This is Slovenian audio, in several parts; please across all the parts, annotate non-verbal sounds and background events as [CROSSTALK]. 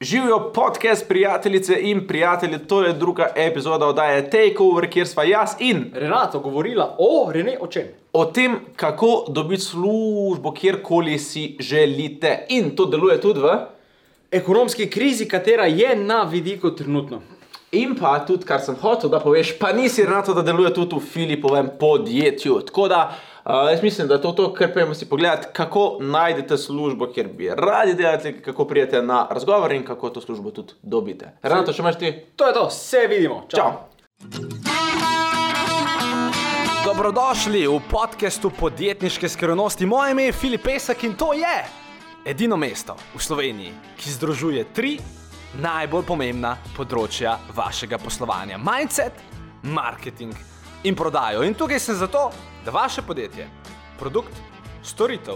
Živijo podcast, prijateljice in prijatelji, to je druga epizoda oddaje Takeover, kjer sva jaz in Renato govorila o Rene o čem? o tem, kako dobiti službo, kjerkoli si želite. In to deluje tudi v. Ekonomski krizi, katera je na vidiku trenutno. In pa tudi, kar sem hotel, da poveš, pa nisi Renato, da deluje tudi v Filipovem podjetju. Tako da uh, jaz mislim, da je to to, kar pojmo si pogledati, kako najdete službo, kjer bi radi delali, kako prijete na razgovor in kako to službo tudi dobite. Renato, če imaš ti? To je to, se vidimo. Čau! Dobrodošli v podkastu podjetniške skrivnosti. Moje ime je Filip Pesek in to je edino mesto v Sloveniji, ki združuje tri najbolj pomembna področja vašega poslovanja: mindset, marketing in prodajo. In tukaj sem zato, da vaše podjetje, produkt, storitev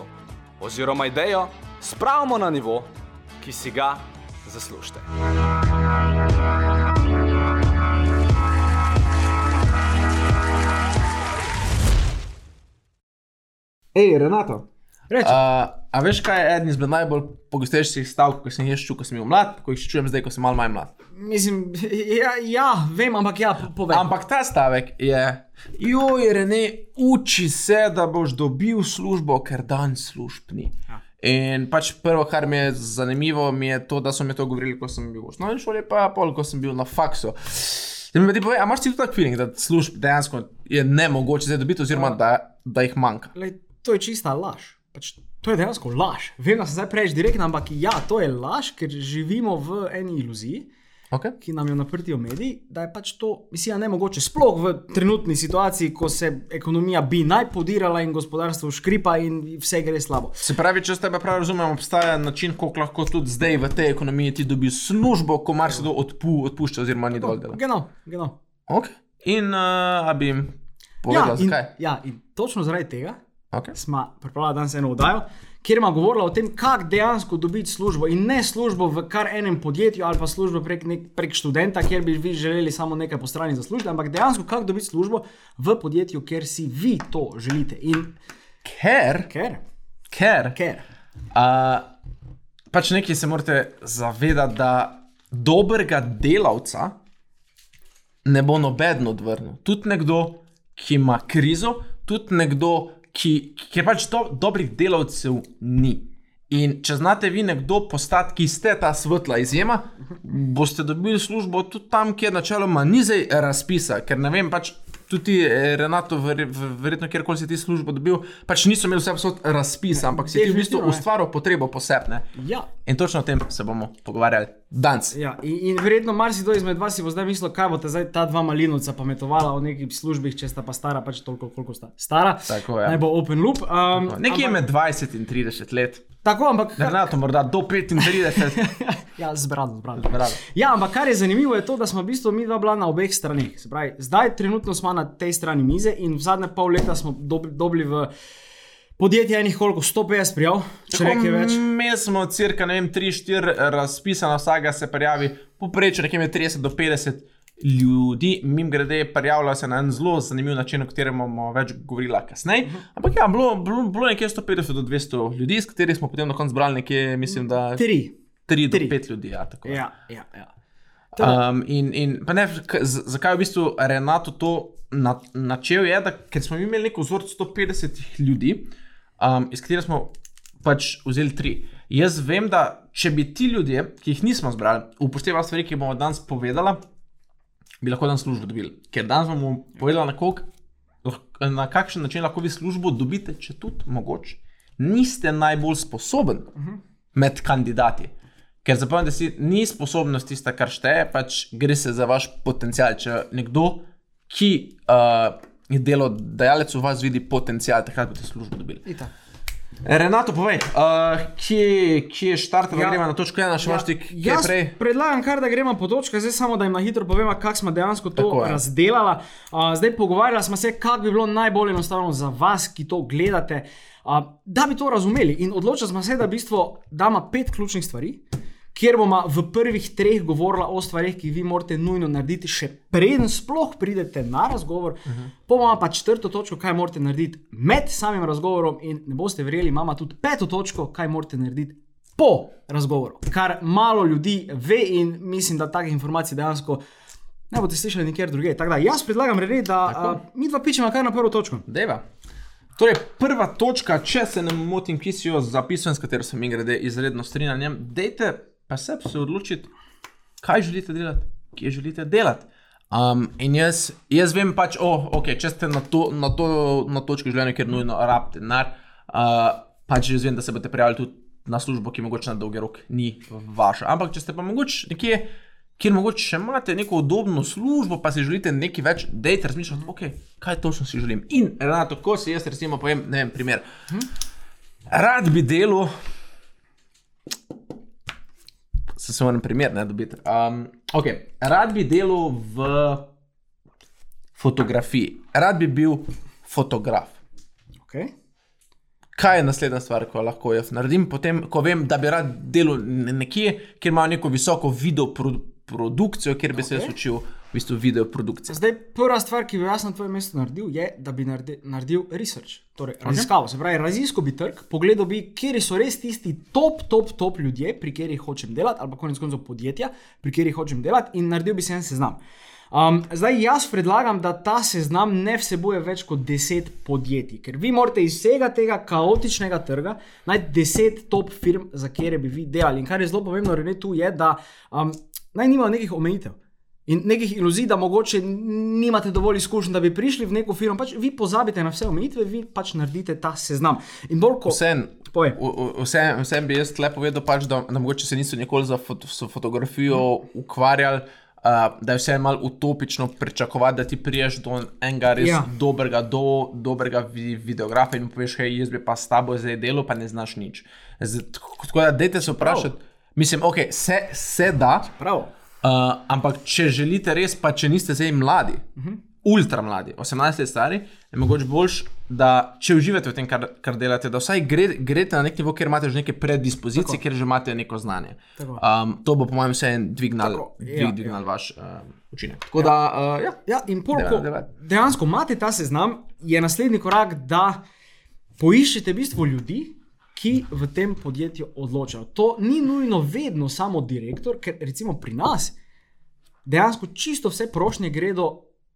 oziroma idejo spravimo na nivo, ki si ga zaslužite. Hej, Renato. Reči. Uh, a veš, kaj je eden izmed najbolj pogostejših stavkov, ki sem jih čutil, ko sem bil mlad, ko jih čujem zdaj, ko sem malo manj mlad. Mislim, ja, ja, vem, ampak ja, povej. Ampak ta stavek je, joj, Rene, uči se, da boš dobil službo, ker dan služb ni. Ja. In pač prvo, kar mi je zanimivo, mi je to, da so mi to govorili, ko sem bil v osnovni šoli, pa pol, ko sem bil na faksu. Da mi ti povej, a imaš ti tudi tak feeling, da služb dejansko je nemogoče zdaj dobiti, oziroma da, da jih manjka? Lej, to je čista laž. Pač, to je dejansko laž. Vem, da se zdaj preveč direktno, ampak ja, to je laž, ker živimo v eni iluziji, Okay. ki nam jo naprtijo mediji, da je pač to misija nemogoče. Sploh v trenutni situaciji, ko se ekonomija bi naj podirala in gospodarstvo škripa in vse gre slabo. Se pravi, če s tebe prav razumem, obstaja način, kako lahko tudi zdaj v tej ekonomiji ti dobiš službo, ko marsikdo odpu, odpušča, oziroma ni dovolj dela. Genau, genau. Okay. In uh, bi jim povedal, in, zakaj? ja, in točno zaradi tega Okay. smo pripravili danes eno oddajo, kjer ima govorila o tem, kako dejansko dobiti službo in ne službo v kar enem podjetju ali pa službo prek, nek, prek študenta, kjer bi vi želeli samo nekaj po strani zaslužiti, ampak dejansko kako dobiti službo v podjetju, kjer si vi to želite. In Ker, ker, ker, ker. uh, pač nekaj se morate zavedati, da dobrega delavca ne bo noben odvrnil. Tudi nekdo, ki ima krizo, tudi nekdo, ki, ki pač do, dobrih delavcev ni. In če znate vi nekdo postati, ki ste ta svetla izjema, boste dobili službo tudi tam, kjer načeloma ni zdaj razpisa, ker ne vem, pač tudi eh, Renato, ver, ver, verjetno kjerkoli si ti službo dobil, pač niso imeli vse vsot razpisa, ampak si ti v bistvu ustvaril potrebo posebne. Ja. In točno o tem se bomo pogovarjali danes. Ja, in, in verjetno marsikdo izmed vas si bo zdaj mislil, kaj boste zdaj ta dva malinovca pametovala o nekih službah, če sta pa stara, pač toliko, koliko sta stara. Tako je. Naj bo open loop. Um, Nekje ampak, med 20 in 30 let. Tako, ampak. Renato, morda do 35. [LAUGHS] Ja, zbrano, zbrano. Zbrano. Ja, ampak kar je zanimivo, je to, da smo v bistvu mi dva bila na obeh straneh. Zdaj, trenutno smo na tej strani mize in v zadnje pol leta smo dob, dobili v podjetje enih koliko 150 prijav, če nekaj več. Mi smo cirka, ne vem, 3-4 razpisana, vsakega se prijavi, poprečju nekje med 30 do 50 ljudi, mim grede, prijavljajo se na en zelo zanimiv način, o katerem bomo več govorila kasneje. Ampak ja, bilo, bilo, bilo nekje 150 do 200 ljudi, s katerih smo potem na koncu zbrali nekje, mislim, da Tri. 3 do tri. 5 ljudi. Ja, tako. Ja, ja, ja. Um, in, in pa ne, zakaj je v bistvu Renato to na, načel, je, da ker smo imeli neko vzorec 150 ljudi, um, iz katerih smo pač vzeli tri. Jaz vem, da če bi ti ljudje, ki jih nismo zbrali, upoštevali stvari, ki bomo danes povedali, bi lahko dan službo dobili. Ker danes vam bom povedal, na, kolik, na kakšen način lahko vi službo dobite, če tudi mogoče niste najbolj sposoben med kandidati. Ker zapomnite si, ni sposobnost tista, kar šteje, pač gre se za vaš potencial. Če nekdo, ki uh, je delodajalec v vas, vidi potencial, takrat boste službo dobili. Itak. Renato, povej, uh, kje, kje je štart, Ja. ja. gremo na točko ena, še imaš ti kaj prej? predlagam, kar da gremo po točkah, zdaj samo da jim na hitro povemo, kako smo dejansko to Tako je. razdelali. Uh, zdaj pogovarjali smo se, kako bi bilo najbolj enostavno za vas, ki to gledate, uh, da bi to razumeli. In odločili smo se, da v bistvu damo pet ključnih stvari. Kjer bomo v prvih treh govorili o stvarih, ki vi morate nujno narediti, še preden sploh pridete na razgovor, uh -huh. bomo pa četrto točko, kaj morate narediti med samim razgovorom, in ne boste verjeli, imamo tudi peto točko, kaj morate narediti po razgovoru, kar malo ljudi ve in mislim, da takih informacij dejansko ne boste slišali nikjer drugje. Tako da jaz predlagam, Rene, da uh, mi dva pičemo kar na prvo točko. Deva. Torej, prva točka, če se ne motim, ki si jo zapisal, s katero sem grede izredno strinjam, dejte pa se se odločiti, kaj želite delati, kje želite delati. Um, in jaz, jaz vem pač, oh, okay, če ste na, to, na, to, na točki življenja, kjer nujno rabite denar, uh, pač jaz vem, da se boste prijavili tudi na službo, ki mogoče na dolgi rok ni vaša. Ampak če ste pa mogoče nekje, kjer mogoče še imate neko udobno službo, pa si želite nekaj več, dejte razmišljati, okay, kaj točno si želim. In Renato, ko si jaz recimo povem, ne vem, primer. Rad bi delal, se samo en primer, ne dobiti. Um, okay. Rad bi delal v fotografiji, rad bi bil fotograf. Okay. Kaj je naslednja stvar, ko lahko jaz naredim, potem, ko vem, da bi rad delal ne- nekje, kjer ima neko visoko video pro, produkcijo, kjer bi okay. se jaz učil v bistvu video produkcije. Zdaj, prva stvar, ki bi jaz na tvojem mestu naredil, je, da bi naredi, naredil research, torej raziskavo. Se pravi, raziskal bi trg, pogledal bi, kje so res tisti top, top, top ljudje, pri katerih hočem delati, ali pa konec koncev podjetja, pri katerih hočem delati, in naredil bi si en seznam. Um, zdaj jaz predlagam, da ta seznam ne vsebuje več kot 10 podjetij, ker vi morate iz vsega tega kaotičnega trga najti 10 top firm, za katere bi vi delali. In kar je zelo pomembno, Rene, tu je, da um, naj nimajo nekih omejitev. In nekih iluzij, da mogoče nimate dovolj izkušenj, da bi prišli v neko firmo, pač vi pozabite na vse omejitve, vi pač naredite ta seznam. In bolj kot Vsem, Povej. vsem, vsem bi jaz tle povedal, pač, da, da mogoče se niso nikoli za foto, s fotografijo ukvarjali. Uh, da je vse malo utopično pričakovati, da ti priješ do enega res Ja. dobrega, do, dobrega vi, videografa in mu poveš, hej, jaz bi pa s tabo zdaj delal, pa ne znaš nič. Z, tako da, dajte se vprašati. Mislim, ok, se, se da, prav. Uh, ampak če želite res, pa če niste zdaj mladi, uh -huh. ultra mladi, 18 let stari, je mogoče boljš, da če uživate v tem, kar, kar delate, da vsaj gre, greste na nek nivo, kjer imate že neke predispozicije, Tako. kjer že imate neko znanje. Tako. Um, to bo, po mojem, vse en dvignal, Tako, ja, dvig, dvignal vaš uh, učinek. Tako da, uh, ja. Ja, in pol, ko dejansko imate ta seznam, je naslednji korak, da poiščete v bistvu ljudi, ki v tem podjetju odločajo. To ni nujno vedno samo direktor, ker recimo pri nas dejansko čisto vse prošnje gredo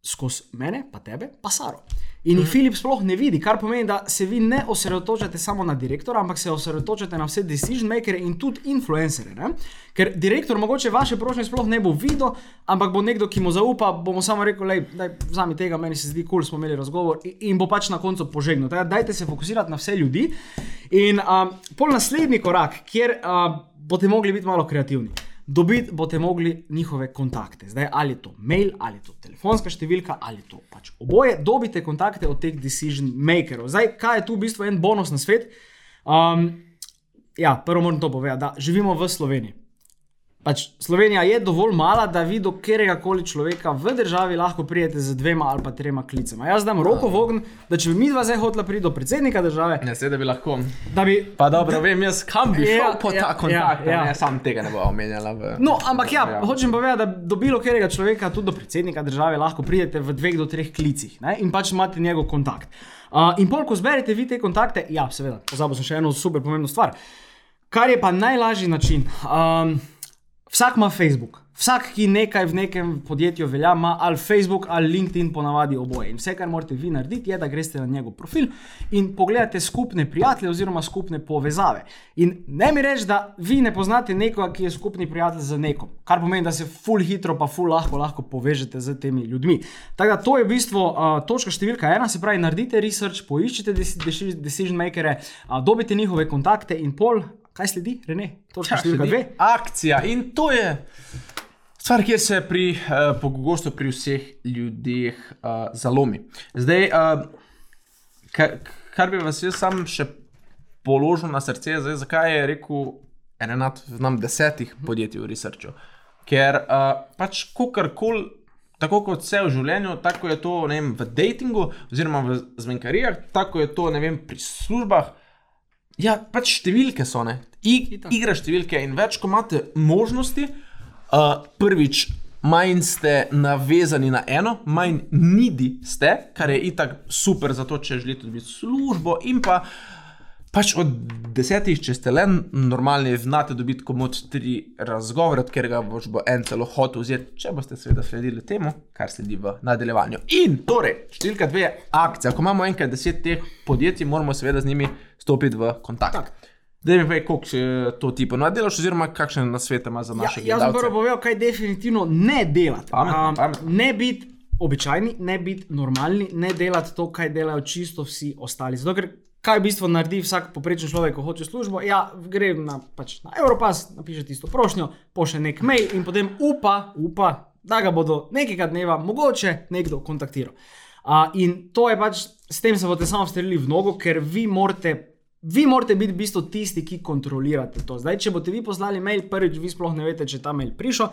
skozi mene, pa tebe, pa Saro. In jih Filip sploh ne vidi, kar pomeni, da se vi ne osredotočate samo na direktora, ampak se osredotočate na vse decision makers in tudi influencere. Ne? Ker direktor mogoče vaše prošnje sploh ne bo videl, ampak bo nekdo, ki mu zaupa, bomo samo rekli, da vzami tega, meni se zdi kul, cool, smo imeli razgovor in, bo pač na koncu požegnil. Tako da dajte se fokusirati na vse ljudi. In um, pol naslednji korak, kjer uh, boste mogli biti malo kreativni. Dobiti boste mogli njihove kontakte. Zdaj, ali je to mail, ali je to telefonska številka, ali je to pač oboje. Dobite kontakte od teh decision makerov. Zdaj, kaj je tu v bistvu en bonus na svet? Um, ja, prvo moram to povedati, da živimo v Sloveniji. Pač Slovenija je dovolj mala, da vi do katerega koli človeka v državi lahko pridete z dvema ali pa trema klicema. Jaz dam roko v ogen, da če bi mi dva zdaj hotela priti do predsednika države, Ne, sedaj bi lahko. da bi Pa dobro, vem jaz, kam bi šel Ja, po ja, ta kontakt. ja, ja. Ja, ja. Sam tega ne bo omenjala. V... No, ampak ja, Ja. hočem povedati, da do bilo katerega človeka, tudi do predsednika države, lahko pridete v dveh do treh klicih ne? in pač imate njegov kontakt. Uh, in pol, ko zberete vi te kontakte, ja, seveda, pozabil sem še eno super pomembno stvar. Kar je pa najlažji način. Um, vsak ima Facebook. Vsak, ki nekaj v nekem podjetju velja, ima ali Facebook ali LinkedIn, ponavadi oboje. In vse, kar morate vi narediti, je, da greste na njegov profil in pogledate skupne prijatelje oziroma skupne povezave. In ne mi reči, da vi ne poznate nekoga, ki je skupni prijatelj z nekom, kar pomeni, da se full hitro, pa full lahko, lahko povežete z temi ljudmi. Tako da to je v bistvu uh, točka številka ena, se pravi, naredite research, poiščite deci- deci- decision makere, uh, dobite njihove kontakte in pol. Kaj sledi, Rene? Točka številka dve. Akcija in to je stvar, kjer se pri, uh, pogosto pri vseh ljudeh uh, zalomi. Zdaj, uh, kar, kar bi vas jaz sam še položil na srce, zdaj, zakaj je rekel enot nam desetih podjetij v researchu. Ker uh, pač kakorkoli, tako kot vse v življenju, tako je to vem, v datingu, oziroma v zmenkarijah, tako je to vem, pri službah. Ja, pač številke so, ne. I, igra številke in več, ko imate možnosti, uh, prvič, manj ste navezani na eno, manj nidi ste, kar je itak super za to, če želite dobiti službo in pa. Pač od desetih, če ste le normalni, znate dobiti komod tri razgovore, od katerega boš bo en celo hotel vzeti, če boste seveda sledili temu, kar sledi v nadaljevanju. In torej, številka dve je akcija. Ko imamo enkrat deset teh podjetij, moramo seveda z njimi stopiti v kontakt. Tak. Da mi povej, koliko še to ti ponudelaš, oziroma kakšne nasvete ima za Ja, naše jaz bom gledalce. prvo povedal, kaj definitivno ne delati. Pametno, Um, pametno. Ne biti običajni, ne biti normalni, ne delati to, kaj delajo čisto vsi ostali. Zato, ker kaj v bistvu naredi vsak poprečen človek, ko hoče službo? Ja, gre na, pač na Europass, napiše tisto prošnjo, pošlje nek mail in potem upa, upa, da ga bodo nekega dneva mogoče nekdo kontaktiral. Uh, in to je pač, s tem se boste samo strelili v nogo, ker vi morate. Vi morate biti v bistvu tisti, ki kontrolirate to. Zdaj, če boste vi poslali mail, prvič, vi sploh ne veste, če je ta mail prišel,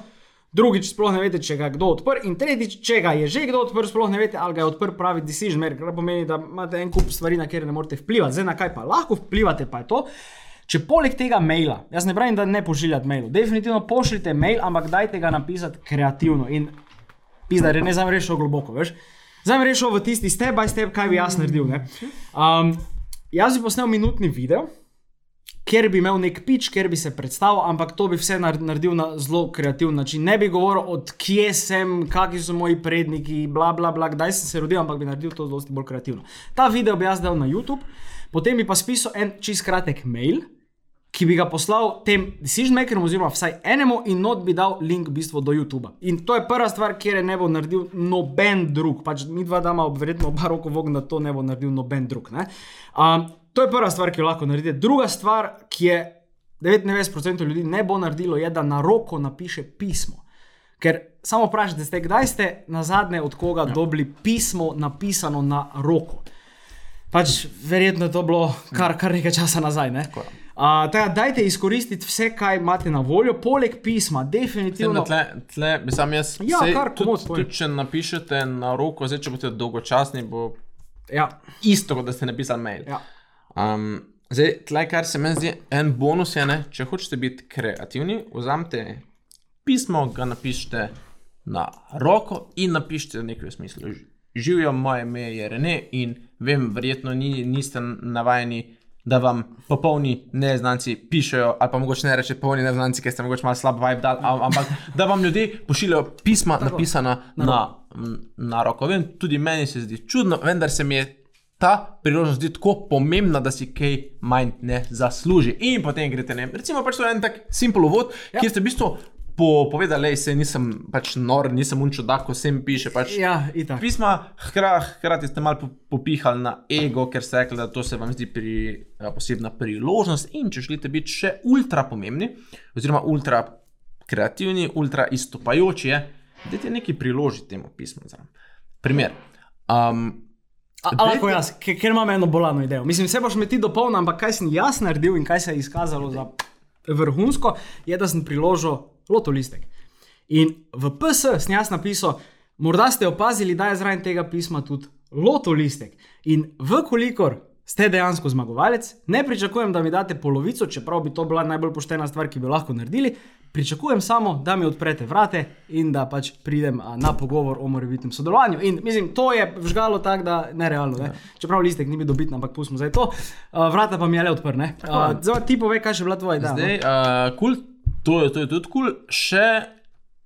drugič, sploh ne veste, če ga je kdo odprl, in tretjič, če ga je že kdo odprl, sploh ne veste, ali ga je odprl pravi decision maker, kar pomeni, da imate en kup stvari, na katere ne morete vplivati. Zdaj, na kaj pa lahko vplivate, pa je to. Če poleg tega maila, jaz ne pravim, da ne pošiljate mailov, definitivno pošljite mail, ampak dajte ga napisati kreativno in pizda, da ne znam rešil globoko, veš. Sem rešil v tisti step by step, kaj bi jaz naredil. ne. Um, jaz bi posnel minutni video, kjer bi imel nek pič, kjer bi se predstavil, ampak to bi vse nar- naredil na zelo kreativen način. Ne bi govoril, odkje sem, kakšni so moji predniki, bla, bla, bla, kdaj sem se rodil, ampak bi naredil to dosti bolj kreativno. Ta video bi jaz dal na YouTube, potem bi pa spisal en čist kratek mail. Ki bi ga poslal tem decision makerjem, oziroma vsaj enemu, in not bi dal link v bistvu do YouTube. In to je prva stvar, kjer je ne bo naredil noben drug. Pač mi dva dama, verjetno oba roko vogn, da to ne bo naredil noben drug. ne. Um, to je prva stvar, ki jo lahko naredite. Druga stvar, ki je 99% ljudi ne bo naredilo, je, da na roko napiše pismo. Ker samo vprašajte, ste, kdaj ste na zadnje od koga ja. dobili pismo napisano na roko? Pač verjetno je to bilo kar, kar nekaj časa nazaj. Ne? Uh, tako, da dajte izkoristiti vse, kar imate na voljo, poleg pisma, definitivno. tle, tle, bi sam jaz, Ja, sej kar tudi, komot, povej. tudi če napišete na roko, zdaj če boste dolgočasni, bo Ja, isto, kot da ste napisali mail. ja. Um, zdaj, tle, kar se meni zdi, en bonus je, ne, če hočete biti kreativni, vzamete pismo, ga napišite na roko in napišite nekaj v smislu. Živijo, moje ime je Rene in vem, verjetno ni, niste navajeni, da vam popolni neznanci pišejo, ali pa mogoče ne reče popolni neznanci, ker ste mogoče malo slab vibe dal, am- ampak da vam ljudje pošiljajo pisma napisana na, na roko. Vem, tudi meni se zdi čudno, vendar se mi je ta priložnost zdi tako pomembna, da si kaj manj ne zasluži. In potem greste ne. Recimo, pač to je en tak simpel uvod, ja. kjer ste v bistvu po, povedali, da se nisem pač nor, nisem unčo, da ko sem piše. Pač, ja itak. Pisma, hkrati, hkrati ste malo po- popihali na ego, ker ste rekli, da to se vam zdi pri, a, posebna priložnost. In če želite biti še ultra pomembni, oziroma ultra kreativni, ultra izstopajoči, je, dajte nekaj priložiti temu pismu. Primer. Um, A, a lahko jaz, ker, imam eno bolano idejo. Mislim, vse boš me ti dopolnil, ampak kaj sem jaz naredil in kaj se je izkazalo za vrhunsko, je, da sem priložil loto listek. In v PS sem jaz napisal, morda ste opazili, da je zraven tega pisma tudi loto listek. In vkolikor ste dejansko zmagovalec, ne pričakujem, da mi date polovico, čeprav bi to bila najbolj poštena stvar, ki bi jo lahko naredili. Pričakujem samo, da mi odprete vrate in da pač pridem a, na pogovor o morebitnem sodelovanju. In mislim, to je vžgalo tako, da nerealno. Ne? Čeprav listek ni bil dobitna, ampak pustimo zdaj to. A, vrata pa mi je le odprne. Zdaj ti povej, kaj še bila tvoja ideja. no? Zdaj, uh, cool, to, je, to je tudi kul. Cool. Še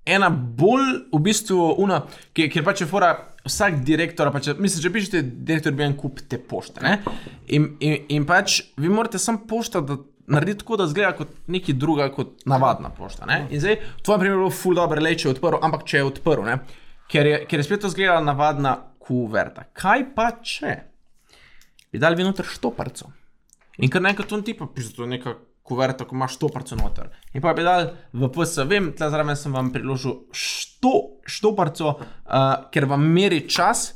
ena bolj v bistvu una, ki- kjer pač je fora. Vsak direktor, pač, mislim, če pišete, direktor bi en kup te pošte. ne. In, in, in pač vi morate sam pošto da narediti tako, da zgleda kot nekaj druga, kot navadna pošta. Ne? In zdaj, v tvojem primeru je bilo ful dobro, le če je odprl, ampak če je odprl, ne? ker je, ker je spet to zgledala navadna kuverta. Kaj pa če bi dali vi noter štoparco? In kar naenkrat on tipa, piše, to neka kuverta, ko imaš štoparco noter. In pa bi dal v PS, vem, tle zraven sem vam priložil što, štoparco, uh, ker vam meri čas,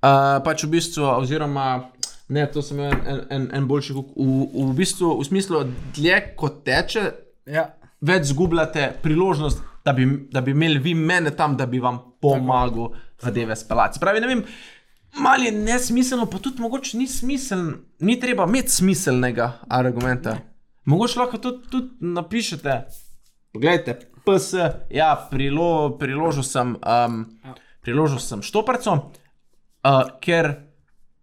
uh, pač v bistvu, oziroma. Ne, to sem imel en, en, en boljši kuk. V, v bistvu, v smislu, dlje kot teče, Ja. več zgubljate priložnost, da bi, da bi imeli vi mene tam, da bi vam pomagal zadeve speljati. Pravi, ne vem, malo je nesmiselno, pa tudi mogoče ni smiselno, ni treba imeti smiselnega argumenta. Mogoče lahko tudi, tudi napišete, poglejte, PS, ja, prilo, priložil sem, um, priložil sem štoparco, uh, ker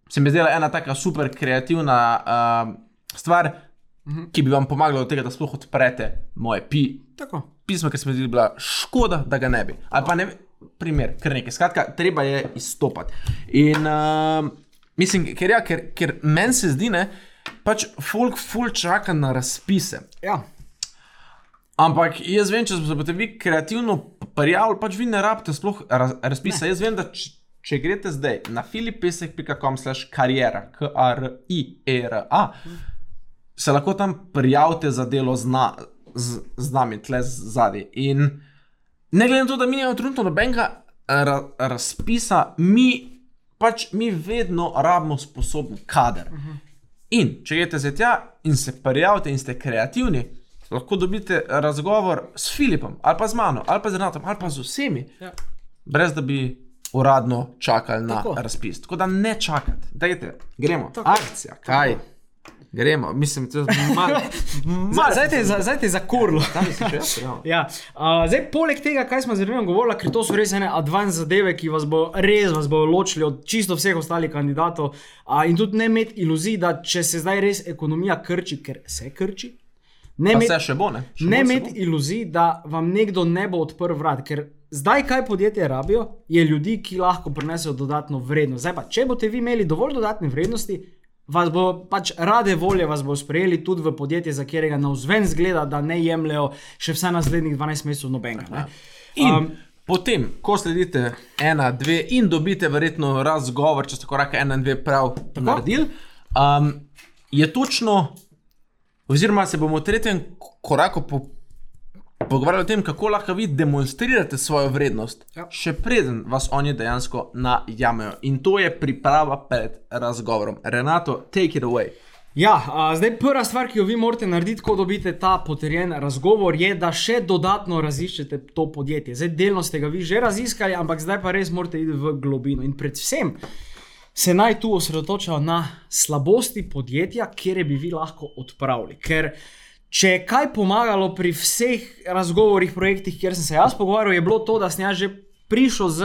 se mi zdela ena tako super kreativna uh, stvar, ki bi vam pomagala do tega, da sploh odprete moje pi, Tako. pismo, ki se mi zdi bila škoda, da ga ne bi. Ali pa ne, primer, kar nekaj. Skratka, treba je izstopati. In uh, mislim, ker, ja, ker, ker meni se zdi, ne, pač folk ful čaka na razpise. Ja. Ampak jaz vem, če se boste vi kreativno prijavili, pač vi ne rabite sploh raz, razpisa. Ne. Jaz vem, da č, če greste zdaj na filipesek.com slash karijera, k-r-i-e-r-a, se lahko tam prijavite za delo z, na, z, z nami, tle zadaj. In ne glede na to, da mi nimamo trenutno nobenega ra, razpisa, mi pač mi vedno rabimo sposoben kader. Uh -huh. In če greste zdaj tja in se prijavite in ste kreativni, lahko dobite razgovor s Filipom, ali pa z mano, ali pa z Renatom, ali pa z vsemi, Ja. brez da bi uradno čakali na Tako. Tako. razpis. Tako da ne čakajte, dajte, gremo. Tako. Akcija, kaj? Gremo, mislim, da je malo. [LAUGHS] Zdaj- te, za- jaz, ja. Uh, zdaj, poleg tega, kaj smo zanimivo govorili, ker to so res ene advanced zadeve, ki vas bo res vas bo ločili od čisto vseh ostalih kandidatov. Uh, in tudi ne imeti iluzij, da če se zdaj res ekonomija krči, ker se krči, ne imeti iluzij, da vam nekdo ne bo odprl vrat. Ker zdaj, kaj podjetje rabijo, je ljudi, ki lahko prinesejo dodatno vrednost. Zdaj pa, če boste vi imeli dovolj dodatne vrednosti, vas bo pač rade volje vas bo sprejeli tudi v podjetje, za katerega na vzven zgleda, da ne jemljajo še vse naslednjih 12 mesecev nobenega. um, potem, ko sledite ena, dve in dobite verjetno razgovor, če ste korak ena in dve prav naredili, um, je točno, oziroma se bomo v tretjem koraku po, pogovarjali o tem, kako lahko vi demonstrirate svojo vrednost, Ja. še preden vas oni dejansko najamejo. In to je priprava pred razgovorom. Renato, take it away. Ja, a, zdaj prva stvar, ki jo vi morate narediti, ko dobite ta potrjen razgovor, je, da še dodatno raziščete to podjetje. Zdaj, delno ste ga vi že raziskali, ampak zdaj pa res morate iti v globino. In predvsem se naj tu osredotočajo na slabosti podjetja, kjer bi vi lahko odpravili. Ker če je kaj pomagalo pri vseh razgovorih, projektih, kjer sem se jaz pogovarjal, je bilo to, da sem jaz že prišel z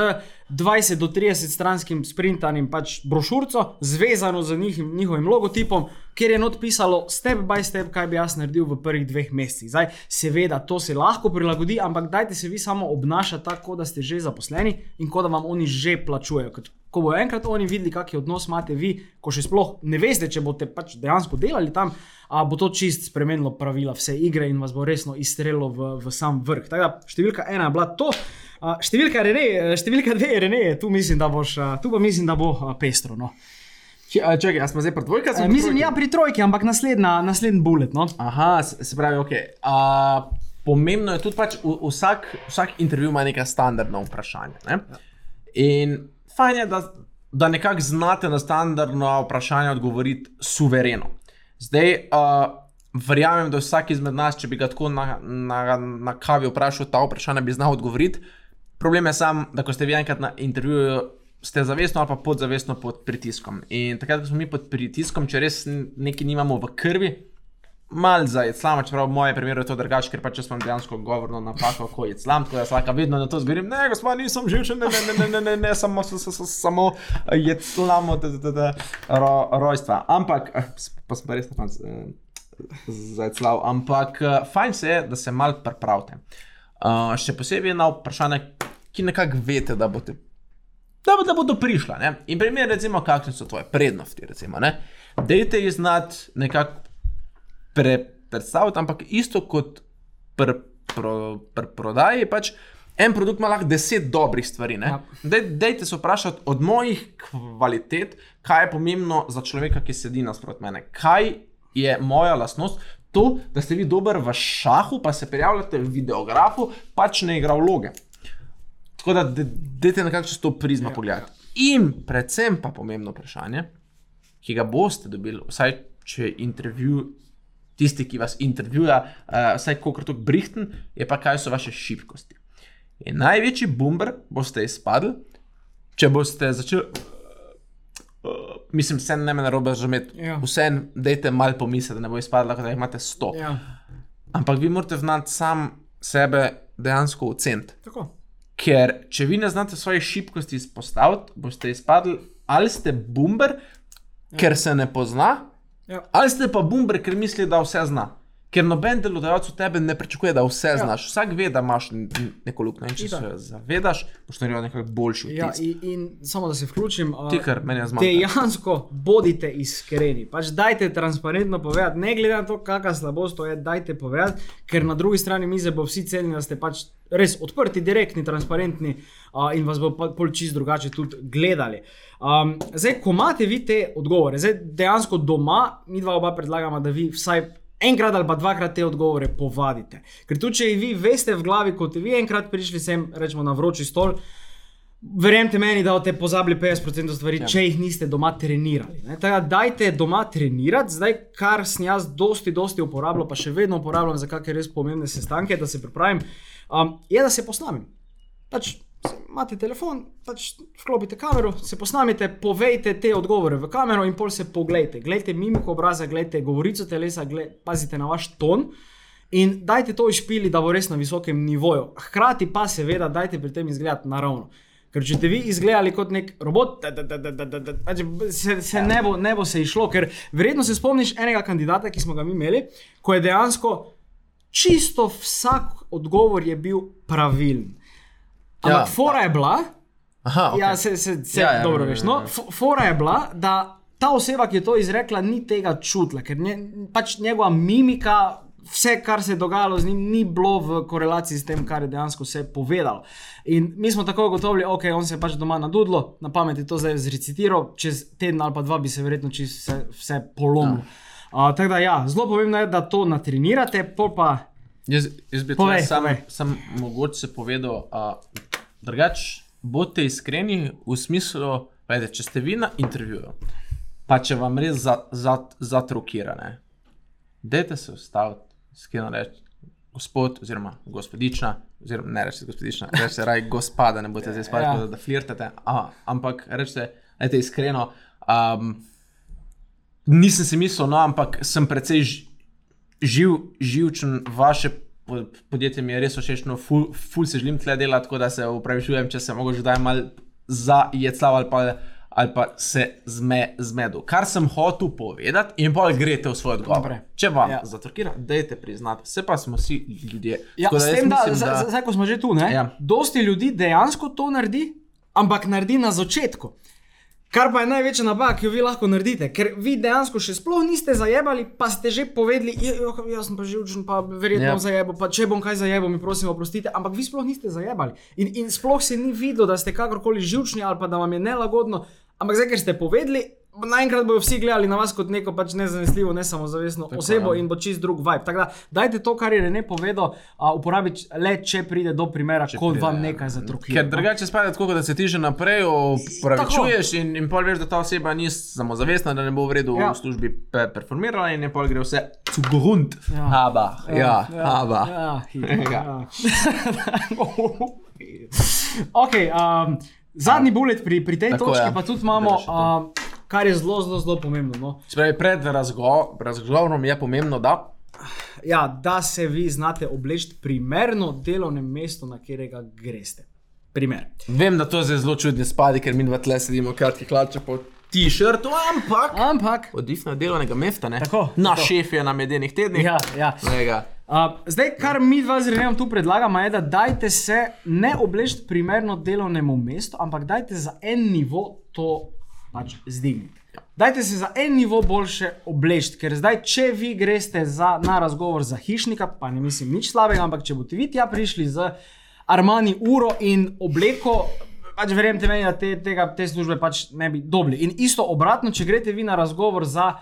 20 do 30 stranskim sprintanim pač brošurico, zvezano z njihim, njihovim logotipom, kjer je not pisalo step by step, kaj bi jaz naredil v prvih dveh mesecih. Zdaj, seveda, to se lahko prilagodi, ampak dajte se vi samo obnašati tako, da ste že zaposleni in kot da vam oni že plačujejo. Ker Ko bodo enkrat oni videli, kakšen odnos imate vi, ko še sploh ne veste, če boste pač dejansko delali tam, a bo to čist spremenilo pravila vse igre in vas bo resno izstrelilo v, v sam vrh. Tako da številka ena je bila to. A, številka, Rene, številka dve je Rene, tu mislim, da boš, a, tu mislim, da bo a, pestro. No. Čakaj, a smo zdaj pri dvojki? E, mislim, trojki? ja, pri trojki, ampak naslednja, naslednji bullet. No. Aha, se, se pravi, ok. Uh, pomembno je tudi, pač v, vsak, vsak intervju ima neka standardna vprašanja. Ne? In fajn je, da, da nekako znate na standardna vprašanja odgovoriti suvereno. Zdaj, uh, verjamem, da vsak izmed nas, če bi ga tako na, na, na kavi vprašal ta vprašanja, bi znal odgovoriti. Problem je sam, da ko ste vi enkrat na intervjuju, ste zavestno ali pa podzavestno pod pritiskom. In takrat, ko smo mi pod pritiskom, če res nekaj nimamo v krvi, mal za islama, čeprav v mojem primeru je to drugače, ker pač jaz imam dejansko govorno napako, ko je islam, tako da slaka vedno na to zgorim, ne, gospod, nisem živčen, ne, ne, ne, ne, ne, ne, ne samo, s- s- s- samo je islamo, da, da, da, ro, rojstva. Ampak, eh, pa sem pa res tam za islav, ampak eh, fajn se je, da se mal pripravite. Uh, še posebej na vprašanje, ki nekako veste, da boste da, da bodo prišla. Ne? In primer, recimo, kakšne so tvoje prednosti. Dejte jih znati nekako pre, predstaviti, ampak isto kot pri pro, pri prodaji, pač en produkt ima lahko deset dobrih stvari. Ja. Ja. Dej, dejte se vprašati od mojih kvalitet, kaj je pomembno za človeka, ki sedi nasprot mene. Kaj je moja lastnost? To, da ste vi dober v šahu, pa se prijavljate v videografu, pač ne igra vloge. Tako da, dajte nekako čez to prizmo ja, pogledati. In predvsem pa pomembno vprašanje, ki ga boste dobili, vsaj če intervju, tisti, ki vas intervjuja, uh, vsaj kolikor to brihten, je pa kaj so vaše šibkosti. In največji bomber boste izpadli, če boste začeli. Uh, mislim, vse ne me narobe razumeti. Ja. Vse, dajte malo pomisliti, da ne bo izpadlo, da imate 100. Ja, Ampak vi morate znati sam sebe dejansko oceniti. Ker če vi ne znate svoje šibkosti izpostaviti, boste izpadli ali ste bomber, ker se ne pozna, Ja. Ali ste pa bumber, ker misli, da vse zna. Ker noben delodajalec od tebe ne pričakuje, da vse ja. znaš. Vsak ve, da imaš neko luknjo. In če Itak. se zavedaš, boš naredil nekako boljši Ja, vtis. in, in samo da se vključim. a, Ti, kar meni je zmanjkalo. Dejansko bodite iskreni. Pač dajte transparentno povedati, ne glede na to, kakšna slabost to je, dajte povedati, ker na drugi strani mize bo vsi cenili, da ste pač res odprti, direktni, transparentni uh, in vas bo pol čist drugače tudi gledali. Um, zdaj, ko imate vi te odgovore, zdaj dejansko doma, mi dva oba predlagamo, da vi vsaj. Enkrat ali pa dvakrat te odgovore povadite. Ker tudi, če vi veste v glavi, kot vi enkrat prišli sem, rečemo na vroči stol, Verjemite meni, da boste pozabili 50% stvari, ja. če jih niste doma trenirali. ne. Tako da dajte doma trenirati, zdaj kar sem jaz dosti, dosti uporabljal, pa še vedno uporabljam za kakšne res pomembne sestanke, da se pripravim, um, je da se posnamem. Pač imate telefon, pač vklopite kamero, se posnamite, povejte te odgovore v kamero in pol se pogledajte. Glejte mimiko obraza, glejte govorico telesa, gled, pazite na vaš ton. In dajte to izpili, da bo res na visokem nivoju. Hkrati pa seveda dajte pri tem izgledati naravno. Ker če ste vi izgledali kot nek robot, da, da, da, da, da, da, da, pač se, se ne, bo, ne bo se išlo. Ker verjetno se spomniš enega kandidata, ki smo ga imeli, ko je dejansko čisto vsak odgovor je bil pravilen. Ampak Ja. fora je bila, Aha, okay. Ja, se, se, se Ja, ja, dobro ja, veš. ja, No, ja. F- fora je bila, da ta oseba, ki je to izrekla, ni tega čutila, ker nje, pač njegova mimika, vse, kar se je dogajalo z njim, ni bilo v korelaciji s tem, kar je dejansko se povedalo. In mi smo tako ugotovili, ok, on se je pač doma nadudlo, na pamet je to zdaj zrecitiral, čez teden ali pa dva bi se verjetno vse, vse polomilo. Ja. Uh, tako da, ja, zelo pomembno je, da to natrenirate, pa Jaz, jaz bi Povej, tudi sam, mogoče povedal, uh, drugač bodite iskreni v smislu, vede, če ste vi na intervjuju, pa če vam res za, za, zatrokirane, dajte se ustaviti, skino reči, gospod oziroma gospodična, oziroma ne rečete gospodična, rečete raj gospoda, ne boste zdaj spali, Ja. ja. da flirtate, Aha, ampak rečete, dajte iskreno. Um, nisem si mislil, no, ampak sem precej živ, živčen, vaše podjetje mi je res všeč, no, ful, ful se želim tle delati, tako da se upravičujem, če se mogoče daj mal zajeclav ali pa, ali pa se zme, zmedu. Kar sem hotel povedati, in pa greste v svoj odgovor. Dobre. Če vam Ja. zatrkira, dajte priznati, vse pa smo vsi ljudje. Ja, Tako s tem, da, mislim, da... Zdaj, ko smo že tu, ne, Ja. dosti ljudi dejansko to naredi, ampak naredi na začetku. Kar pa je največja napaka, ki jo vi lahko naredite, ker vi dejansko še sploh niste zajebali, pa ste že povedali, "Ja, ja, jaz sem pa živčen, pa verjetno Ja. ja. zajebo, pa če bom kaj zajebo, mi prosim, oprostite, ampak vi sploh niste zajebali. In, in sploh se ni videlo, da ste kakorkoli živčni ali pa da vam je nelagodno, ampak zdaj, ker ste povedali, naenkrat bodo vsi gledali na vas kot neko pač nezanesljivo, nesamozavestno Tako, osebo ja. in bo čist drug vibe. Tako da, dajte to, kar je Rene povedal, uh, uporabiti le, če pride do primera, Če ko pride, vam ja. nekaj zatrukira. Ker drugače spada tako, da se ti že naprej opravičuješ in, in pol veš, da ta oseba ni samozavestna, da ne bo v redu Ja. ja. v službi pe performirala in pol gre vse cugrund. Ja. Ja. Haba, ja, ja, haba. Ja, Ja. ja. [LAUGHS] [LAUGHS] okay, um, zadnji bullet pri, pri tej Tako, točki, ja. pa tudi imamo, um, kar je zelo, zelo, zelo pomembno. No? Spravi, pred razgo razgovorom je pomembno, da Ja, da se vi znate obleči primerno delovno mesto, na katerega greste. Primer. vem, da to je zelo čudni spadi, ker mi dva tle sedimo v kratkih hlačah po t-shirtu, ampak Ampak, odvisno od delovnega mesta, ne? Tako, Naš tako. šef je na medenih tednih. ja, ja. Lega. Uh, zdaj, kar mi dva z Renem tu predlagamo, je, da dajte se ne obleči primerno delovnemu mestu, ampak dajte za en nivo to pač zdigniti. Dajte se za en nivo boljše obleči, ker zdaj, če vi greste za, na razgovor za hišnika, pa ne mislim nič slabega, ampak če boste vi tja prišli z Armani uro in obleko, pač verjemite meni, da te, tega, te službe pač ne bi dobili. In isto obratno, če greste vi na razgovor za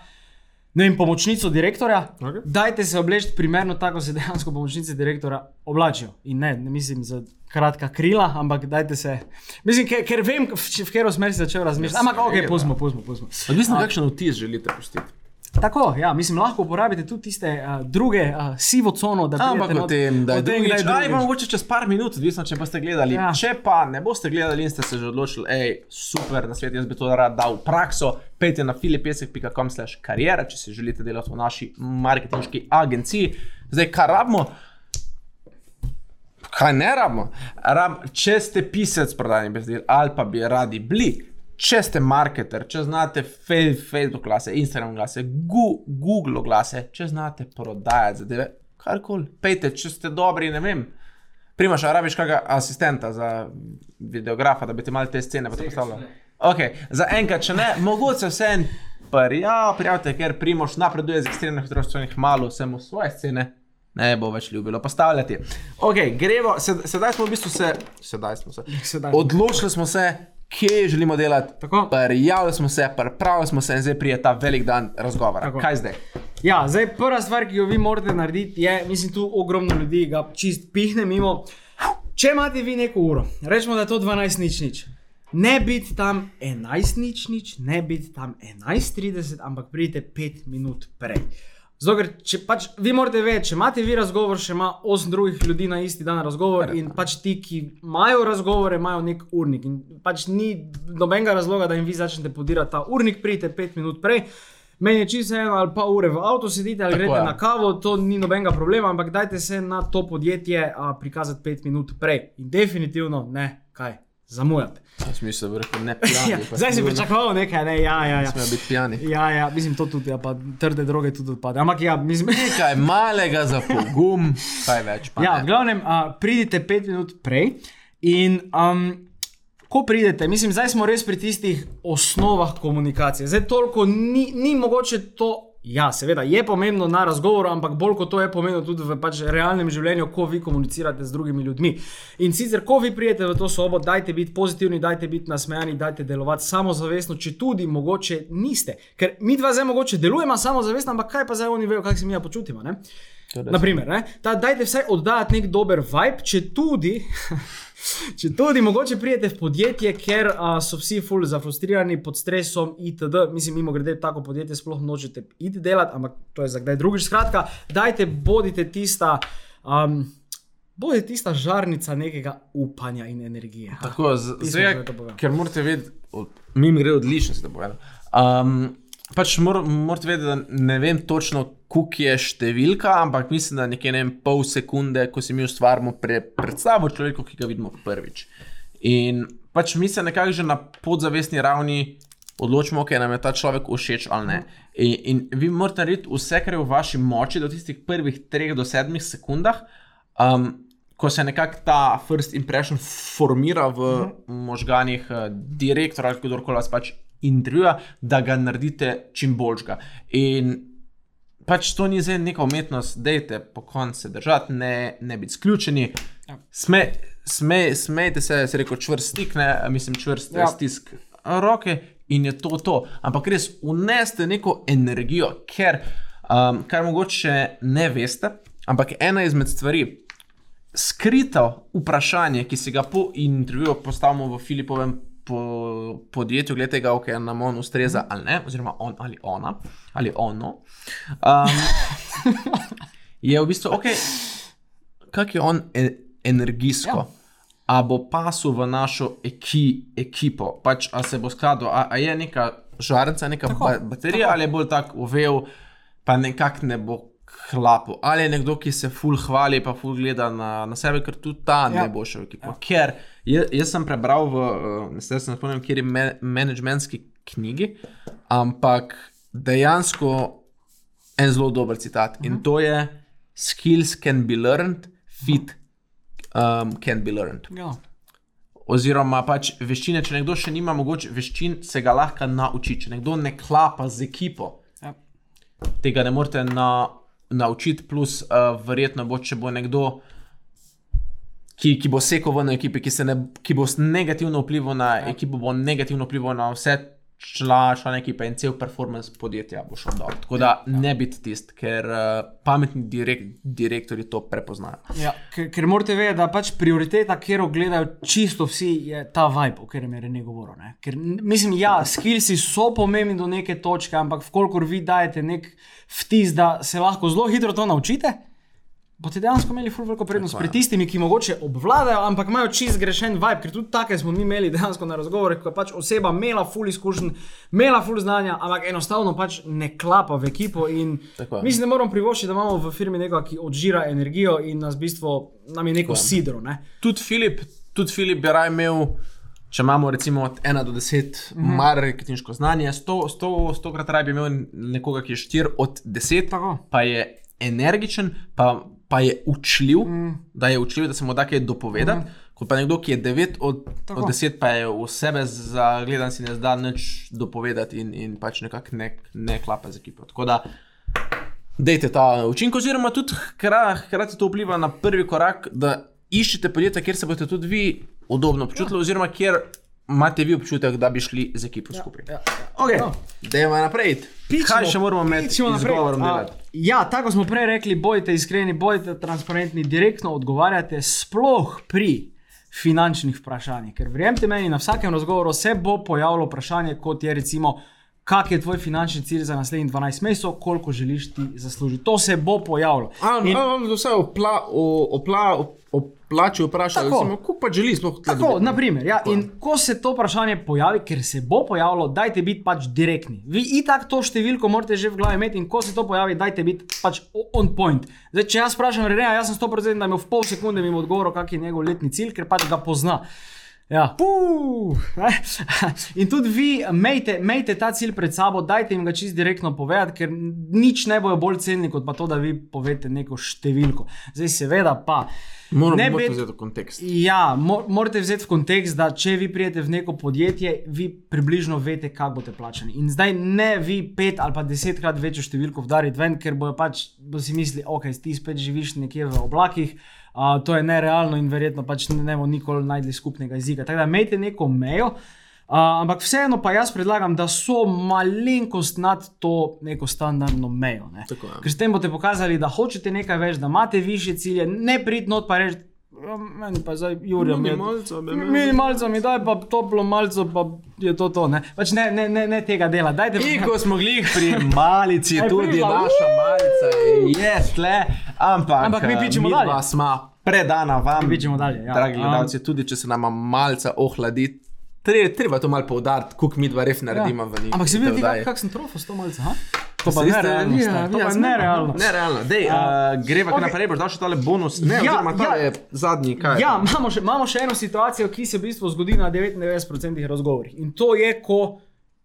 ne vem, pomočnico direktorja, okay. dajte se obleči primerno tako, kot se dejansko pomočnice direktorja oblačijo. In ne, ne mislim za kratka krila, ampak dajte se. Mislim, ker, ker vem, v, v katero smer si začel razmišljati. Ampak, ok, pustimo, pustimo, pustimo. Odvisno, kakšen vtis želite pustiti. Tako, ja, mislim, lahko uporabite tudi tiste uh, druge uh, sivo cono, da Ampak pridete o tem, da je tem, drugič, ali pa drugič. mogoče čez par minut, odvisno, če boste gledali. Ja. Če pa ne boste gledali in ste se že odločili, hej, super, na svet, jaz bi to rad dal v prakso, pejte na filipesek.com slash karijera, če si želite delati v naši marketinški agenciji. Zdaj, kar rabimo, kaj ne rabimo? Rab, če ste pisec prodajnih besedil ali pa bi radi bili če ste marketer, če znate Facebook glase, Instagram glase, Google glase, če znate prodajati zadeve, karkoli, pejte, če ste dobri, ne vem. Primaš, a rabiš kakega asistenta za videografa, da bi ti mal te scene postavljal. Okay. Za enkrat, če ne, mogoče vse en prijav, prijavite, ker Primoš napreduje z ekstremnih hitrostnih malo, se mu svoje scene ne bo več ljubilo postavljati. Ok, gremo, sed, sedaj smo v bistvu se, sedaj smo se, Sedaj. odločili smo se, kje želimo delati. Tako. Prijavili smo se, pripravili smo se in zdaj prije ta velik dan razgovora. Tako. Kaj zdaj? Ja, zdaj prva stvar, ki jo vi morate narediti, je, mislim, tu ogromno ljudi ga čist pihne mimo. Če imate vi neko uro, rečemo, da je to 12 nič nič. Ne biti tam 11 nič nič, ne biti tam 11:30, ampak pridite 5 minut prej. Zato, ker če pač vi morate vedeti, če imate vi razgovor, še ima 8 drugih ljudi na isti dan razgovor in pač ti, ki imajo razgovore, imajo nek urnik. In pač ni nobenega razloga, da jim vi začnete podirati ta urnik, pridite 5 minut prej. Meni je čisto eno ali pa ure v avtu sedite ali Tako greste je. na kavo, to ni nobenega problema, ampak dajte se na to podjetje a, prikazati 5 minut prej. In definitivno ne, kaj, zamujate. Jaz mislim, da rekel ne pijani. [LAUGHS] Ja, zdaj si pričakoval nekaj, ne, ja, ja. ja. Smejo biti pijani. Ja, ja, mislim, to tudi, ja, pa trde droge tudi odpade. Ampak ja, mislim, [LAUGHS] Nekaj malega za pogum, kaj več. Pa Ja, v ne. glavnem, uh, pridite pet minut prej. In um, ko pridete, mislim, zdaj smo res pri tistih osnovah komunikacije. Zdaj toliko ni, ni mogoče to. Ja, seveda je pomembno na razgovoru, ampak bolj kot to je pomembno tudi v pač realnem življenju, ko vi komunicirate z drugimi ljudmi. In sicer, ko vi pridete v to sobo, dajte biti pozitivni, dajte biti nasmejani, dajte delovati samozavestno, če tudi mogoče niste. Ker mi dva zdaj mogoče delujemo samozavestno, ampak kaj pa zdaj oni vejo, kako se mi ja počutimo. Ne? Naprimer, ne? Ta, dajte vsaj oddajati nek dober vibe, če tudi. [LAUGHS] Če tudi mogoče prijete v podjetje, ker a, so vsi ful zafrustrirani pod stresom, itd. Mislim, mimo grede, tako podjetje sploh nočete iti delati, ampak to je za kdaj drugič. Skratka, dajte, bodite tista, um, bodite tista žarnica nekega upanja in energije. Ha. Tako, zdaj, ker morate vedeti, od- mi gre odlično, se da povedal. Um, pač mor, morate vedeti, da ne vem točno, koliko je številka, ampak mislim, da nekje ne vem, pol sekunde, ko si mi ustvarjamo pre, predstavo človeka, ki ga vidimo prvič. In pač mi se nekako že na podzavestni ravni odločimo, ker nam je ta človek všeč ali ne. In, in vi morate narediti vse, kar je v vaši moči, do tistih prvih 3 do 7 sekundah, um, ko se nekako ta first impression formira v možganjih uh, direktorja ali kdorkoli vas pač intervjuja, da ga naredite čim boljšega. In pač to ni zdaj neka umetnost, dejte po koncu se držati, ne, ne biti sključeni. Sme, sme, smejte se, se reko čvrst stik, ne, mislim čvrst Ja. ja. stisk roke in je to to. Ampak res uneste neko energijo, ker um, kar mogoče ne veste, ampak ena izmed stvari, skrito vprašanje, ki si ga po intervjuju postavimo v Filipovem po, podjetju, glede tega, ok, nam on ustreza ali ne, oziroma on ali ona, ali ono. Um, [LAUGHS] je v bistvu, ok, kak je on e energijsko. Ja. A bo pasul v našo eki, ekipo, pač a se bo skladal, a, a je neka žarnica, neka Tako, ba baterija, ali je bolj tak uvel, pa nekako ne bo hlapu. Ali je nekdo, ki se ful hvali, pa ful gleda na, na sebe, ker tudi ta ja. Ne bo šel v ekipo. Ja. Ker jaz, jaz sem prebral v, uh, zdaj se ne spomnim, kjer je me, menedžmentski knjigi, ampak dejansko en zelo dober citat in to je: Skills can be learned, fit um, can be learned. Ja. Oziroma, pač veščine, če nekdo še nima mogoče veščin, se ga lahko nauči. Če nekdo ne klapa z ekipo, Ja. tega ne morete na, naučiti, plus uh, verjetno bo, če bo nekdo, ki, ki bo sekal v eno ekipi, ki, se ne, ki bo negativno vplival na ja. ekipo, bo negativno vplival na vse čla, člane ekipe in cel performance podjetja bo šel dol. Tako da ja. ne biti tisti, ker uh, pametni direk, direktori to prepoznajo. Ja, ker, ker morate vedeti, da pač prioriteta, kjer gledajo čisto vsi, je ta vibe, o katerem je Rene govoril. Ne? Ker mislim, ja, skillsi so pomembni do neke točke, ampak vkolikor vi dajete nek vtis, da se lahko zelo hitro to naučite. Boste dejansko imeli ful veliko prednost Tako pri tistimi, ki mogoče obvladajo, ampak imajo čist grešen vibe, ker tudi take smo mi imeli dejansko na razgovorih, ko je pač oseba imela ful izkušenj, imela ful znanja, ampak enostavno pač ne klapa v ekipo. In Tako mislim, da moramo privoščiti, da imamo v firmi nekoga, ki odžira energijo in nas v bistvu nam je neko sidro. Ne? Tudi Filip, tudi Filip bi raje imel če imamo recimo od 1 do 10 Mhm. marketinško znanje, 100, 100, 100 krat raje bi imel nekoga, ki je 4 od 10, Tako. pa je energičen, pa, pa je učljiv, mm. da je učljiv, da se mu da kaj dopovedati. Mm. Kot pa nekdo, ki je 9 od, Tako. od 10, pa je v sebe zagledan, si ne zda nič dopovedati in, in pač nekako ne, ne klapa z ekipo. Tako da dejte ta učinek, oziroma tudi hkra- hkrati to vpliva na prvi korak, da iščete podjetja, kjer se boste tudi vi udobno počutili, oziroma kjer imate vi občutek, da bi šli z ekipo skupaj. Ja, ja. Okay. No. Dajmo naprej. Pičimo, Kaj še moramo naprej. izgovorom A, delati? Ja, tako smo prej rekli, bojte iskreni, bojte transparentni, direktno odgovarjate, sploh pri finančnih vprašanjih. Ker verjemite meni, na vsakem razgovoru se bo pojavilo vprašanje, kot je recimo, kak je tvoj finančni cilj za naslednjih 12 mesecev, koliko želiš ti zaslužiti. To se bo pojavilo. In- Ali vse o, pla, o, o, pla, o, o plači vprašali, Tako. recimo, koliko pa želi sploh tukaj Tako, naprimer, ja, in ko se to vprašanje pojavi, ker se bo pojavilo, dajte biti pač direktni. Vi itak to številko morate že v glavi imeti in ko se to pojavi, dajte biti pač on point. Zdaj, če jaz vprašam Reneja, jaz sem 100% da mi v pol sekunde mi bo odgovoril, kak je njegov letni cilj, ker pač ga pozna. Ja, puh, [LAUGHS] in tudi vi imejte, imejte ta cilj pred sabo, dajte jim ga čist direktno povedati, ker nič ne bojo bolj cenili, kot pa to, da vi povete neko številko. Zdaj, seveda pa. Moramo ne biti- biti vzeti v kontekst. Ja, mo morate vzeti v kontekst, da če vi pridete v neko podjetje, vi približno veste, kako boste plačani. In zdaj ne vi pet ali pa desetkrat večjo številko vdariti ven, ker bojo pač bo si mislili, ok, ti spet živiš nekje v oblakih. Uh, to je nerealno in verjetno pač ne ne bomo nikoli najdli skupnega jezika. Tako da imejte neko mejo, uh, ampak vseeno pa jaz predlagam, da so malenkost nad to neko standardno mejo. Ne? Tako je. Ker s tem boste pokazali, da hočete nekaj več, da imate više cilje, ne prid not pa reči. "Ja, Meni pa zdaj Jurija, mi Minimalca imel." minimalca mi daj, pa toplo malce, pa je to to. Ne, pač ne, ne, ne, ne tega dela. Dajte, In ko smo glih pri malici, [LAUGHS] tudi naša malica je tle, ampak, Ampak mi eh, pičemo dalje. sma predana vam, Mi pičemo dalje, ja. dragi Um, gledalci, tudi če se nama malce ohladi. Treba, to malo poudariti, koliko mi dva ref naredimo v njih. Ampak si videl, kak, kak sem trofo s to malce? Ha? To pa iste- nerealno. ja, To ja, pa nerealno. Nerealno. Dej, A, uh, greva ok. okay. naprej, boš dal še tale bonus. Ne, Ja, oziroma ta ja. je zadnji, kaj. je Ja, imamo še, imamo še eno situacijo, ki se v bistvu zgodi na 99% razgovorih. In to je, ko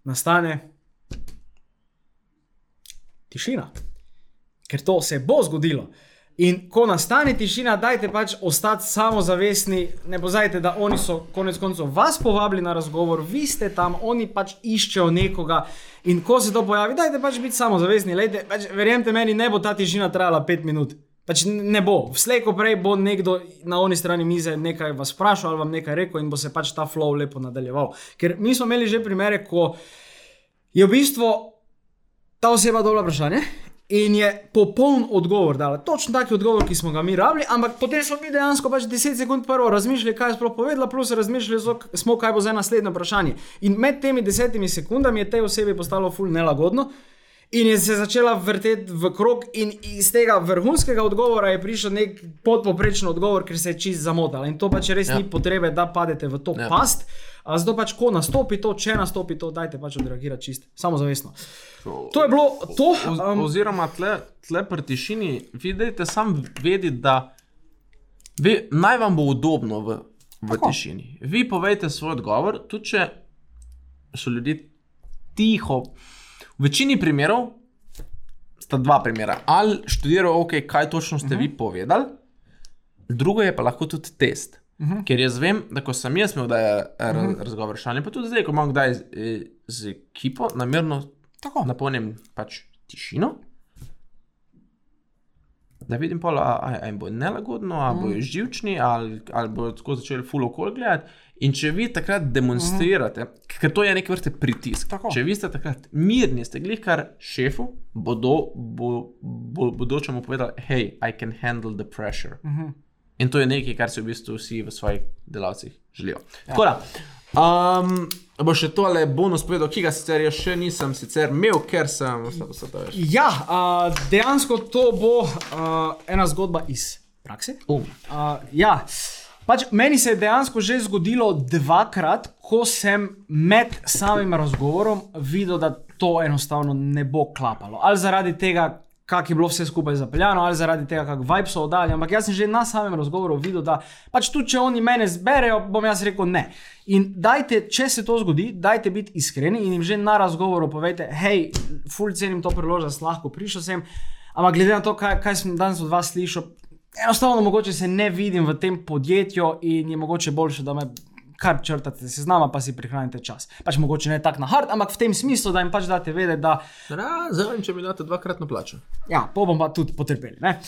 nastane tišina. Ker to se bo zgodilo. In ko nastane tišina, dajte pač ostati samozavestni. Ne pozajte, da oni so konec koncev vas povabili na razgovor, vi ste tam, oni pač iščejo nekoga. In ko se to pojavi, dajte pač biti samozavestni. Lejte, pač, verjemite meni, ne bo ta tišina trajala pet minut. Pač ne bo. Vslej, ko prej bo nekdo na oni strani mize nekaj vas vprašal ali vam nekaj rekel, in bo se pač ta flow lepo nadaljeval. Ker mi smo imeli že primere, ko je v bistvu ta oseba dobila vprašanje in je popoln odgovor dala. Točno taki odgovor, ki smo ga mi rabili, ampak potem smo mi dejansko pač 10 sekund prvo razmišljali, kaj je sploh povedala, plus razmišljali smo, kaj bo za naslednje vprašanje. In med temi desetimi sekundami je tej osebi postalo ful nelagodno. In je se začela vrteti v krog, in iz tega vrhunskega odgovora je prišel nek podpoprečen odgovor, ker se je čist zamotala. In to pač res ja. Ni potrebe, da padete v to ja. Past. A Zato pač, ko nastopi to, če nastopi to, dajte pač odreagirati čist, samozavestno. To je bilo to. Um, oziroma, tle, tle pri tišini, vidite, sam vedeti, da vi, naj vam bo udobno v, v Tako. tišini. Vi povejte svoj odgovor, tudi če so ljudje tiho. V večini primerov sta dva primera. Ali študirajo, okay, kaj točno ste uh -huh. vi povedali, drugo je pa lahko tudi test. Uh -huh. Ker jaz vem, da ko sem jaz imel raz, uh -huh. razgovor s šalami, pa tudi zdaj, ko imam kdaj z, eh, z ekipo, namerno Tako. napolnim pač tišino. Da vidim, pol, a, a, a jim bo nelagodno, ali Mhm. bojo živčni, ali, ali bojo tako začeli full okol gledati. In če vi takrat demonstrirate, mm -hmm. ker to je neke vrste pritisk, Mhm. Tako. če vi ste takrat mirni, ste glih kar šefu, bodo, bo, bo, bodočemu povedali, hej, I can handle the pressure. Mm Mhm. -hmm. In to je nekaj, kar si v bistvu vsi v svojih delavcih želijo. Ja. Tako da. Um, bo še tole bonus povedal, ki ga sicer jaz še nisem sicer imel, ker sem vse to več. Ja, uh, dejansko to bo uh, ena zgodba iz prakse. Um. Uh, ja, pač meni se je dejansko že zgodilo dvakrat, ko sem med samim razgovorom videl, da to enostavno ne bo klapalo. Ali zaradi tega, kako je bilo vse skupaj zapeljano, ali zaradi tega, kako vibe so oddali. Ampak jaz sem že na samem razgovoru videl, da pač tudi če oni mene zberejo, bom jaz rekel ne. In dajte, če se to zgodi, dajte biti iskreni in jim že na razgovoru povejte, hej, ful cenim to priložnost, lahko prišel sem. Ampak glede na to, kaj, kaj sem danes od vas slišal, enostavno mogoče se ne vidim v tem podjetju in je mogoče boljše, da me kar črtate se z nama, pa si prihranite čas. Pač mogoče ne tako na hard, ampak v tem smislu, da jim pač date vedeti, da Razen, če mi date dvakratno plačo. Ja, pa bom pa tudi potrpeli. Uh,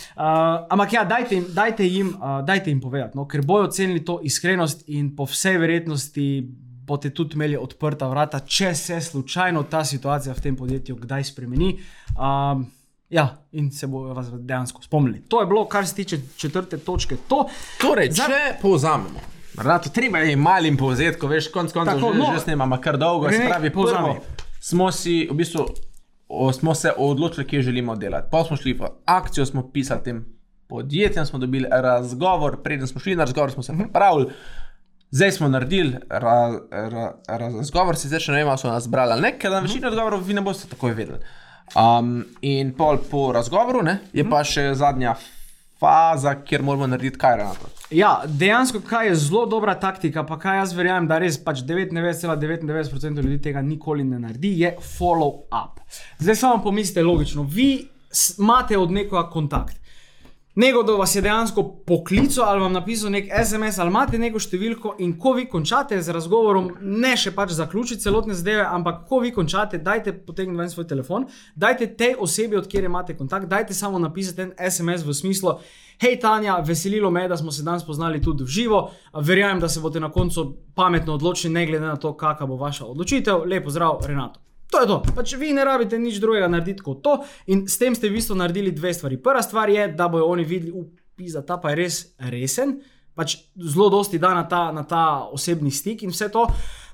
ampak ja, dajte jim, dajte jim, uh, dajte jim povedati, no, ker bojo ocenili to iskrenost in po vsej verjetnosti boste tudi imeli odprta vrata, če se slučajno ta situacija v tem podjetju kdaj spremeni. Um, ja, in se bojo vas dejansko spomnili. To je bilo, kar se tiče četrte točke. To, Torej, če povzamemo. Renato, treba je malim povzetkom, veš, konc koncev že, no. že snemamo kar dolgo. Se pravi, prvo smo si v bistvu o, smo se odločili, kje želimo delati. Pa smo šli v akcijo, smo pisali tem podjetjem, smo dobili razgovor, preden smo šli na razgovor, smo se pripravili. Zdaj smo naredili ra, ra, ra, razgovor, sicer še ne vemo, ali so nas brali ali ne, ker na večino odgovorov vi ne boste takoj vedeli. Um, in pol po razgovoru ne, je pa še zadnja faza, kjer moramo narediti kaj, Renato. Ja, dejansko, kaj je zelo dobra taktika, pa kaj jaz verjamem, da res pač 99,99% ljudi tega nikoli ne naredi, je follow up. Zdaj samo pomislite logično, vi imate od nekoga kontakt. Nekdo vas je dejansko poklical ali vam napisal nek SMS ali imate neko številko, in ko vi končate z razgovorom, ne še pač zaključiti celotne zadeve, ampak ko vi končate, dajte potegniti ven svoj telefon, dajte tej osebi, od kjer imate kontakt, dajte samo napisati en SMS v smislu: Hej, Tanja, veselilo me, je, da smo se danes poznali tudi v živo. Verjamem, da se boste na koncu pametno odločili, ne glede na to, kakšna bo vaša odločitev. Lepo zdrav, Renato. To je to. Pač vi ne rabite nič drugega narediti kot to, in s tem ste v bistvu naredili dve stvari. Prva stvar je, da bojo oni videli, da ta pa je res resen, pač zelo dosti da na ta, na ta osebni stik in vse to.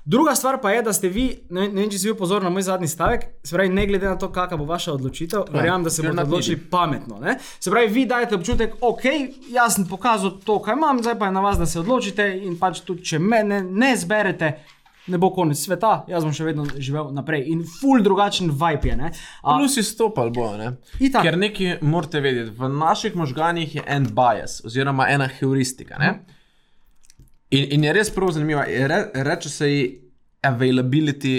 Druga stvar pa je, da ste vi, ne, ne vem, če si bil pozoren na moj zadnji stavek, se pravi, ne glede na to, kakšna bo vaša odločitev, verjamem, da se boste odločili pametno. Ne? Se pravi, vi dajete občutek, ok, jaz sem pokazal to, kaj imam, zdaj pa je na vas, da se odločite in pač tudi, če me ne zberete. Ne bo konec sveta, jaz bom še vedno živel naprej. In ful drugačen vibe je. ne. A, Plus izstopali bo, ne? Itak. Ker nekaj morate vedeti, v naših možganjih je en bias, oziroma ena heuristika. Ne? In, in je res prav zanimiva. Re, reče se ji availability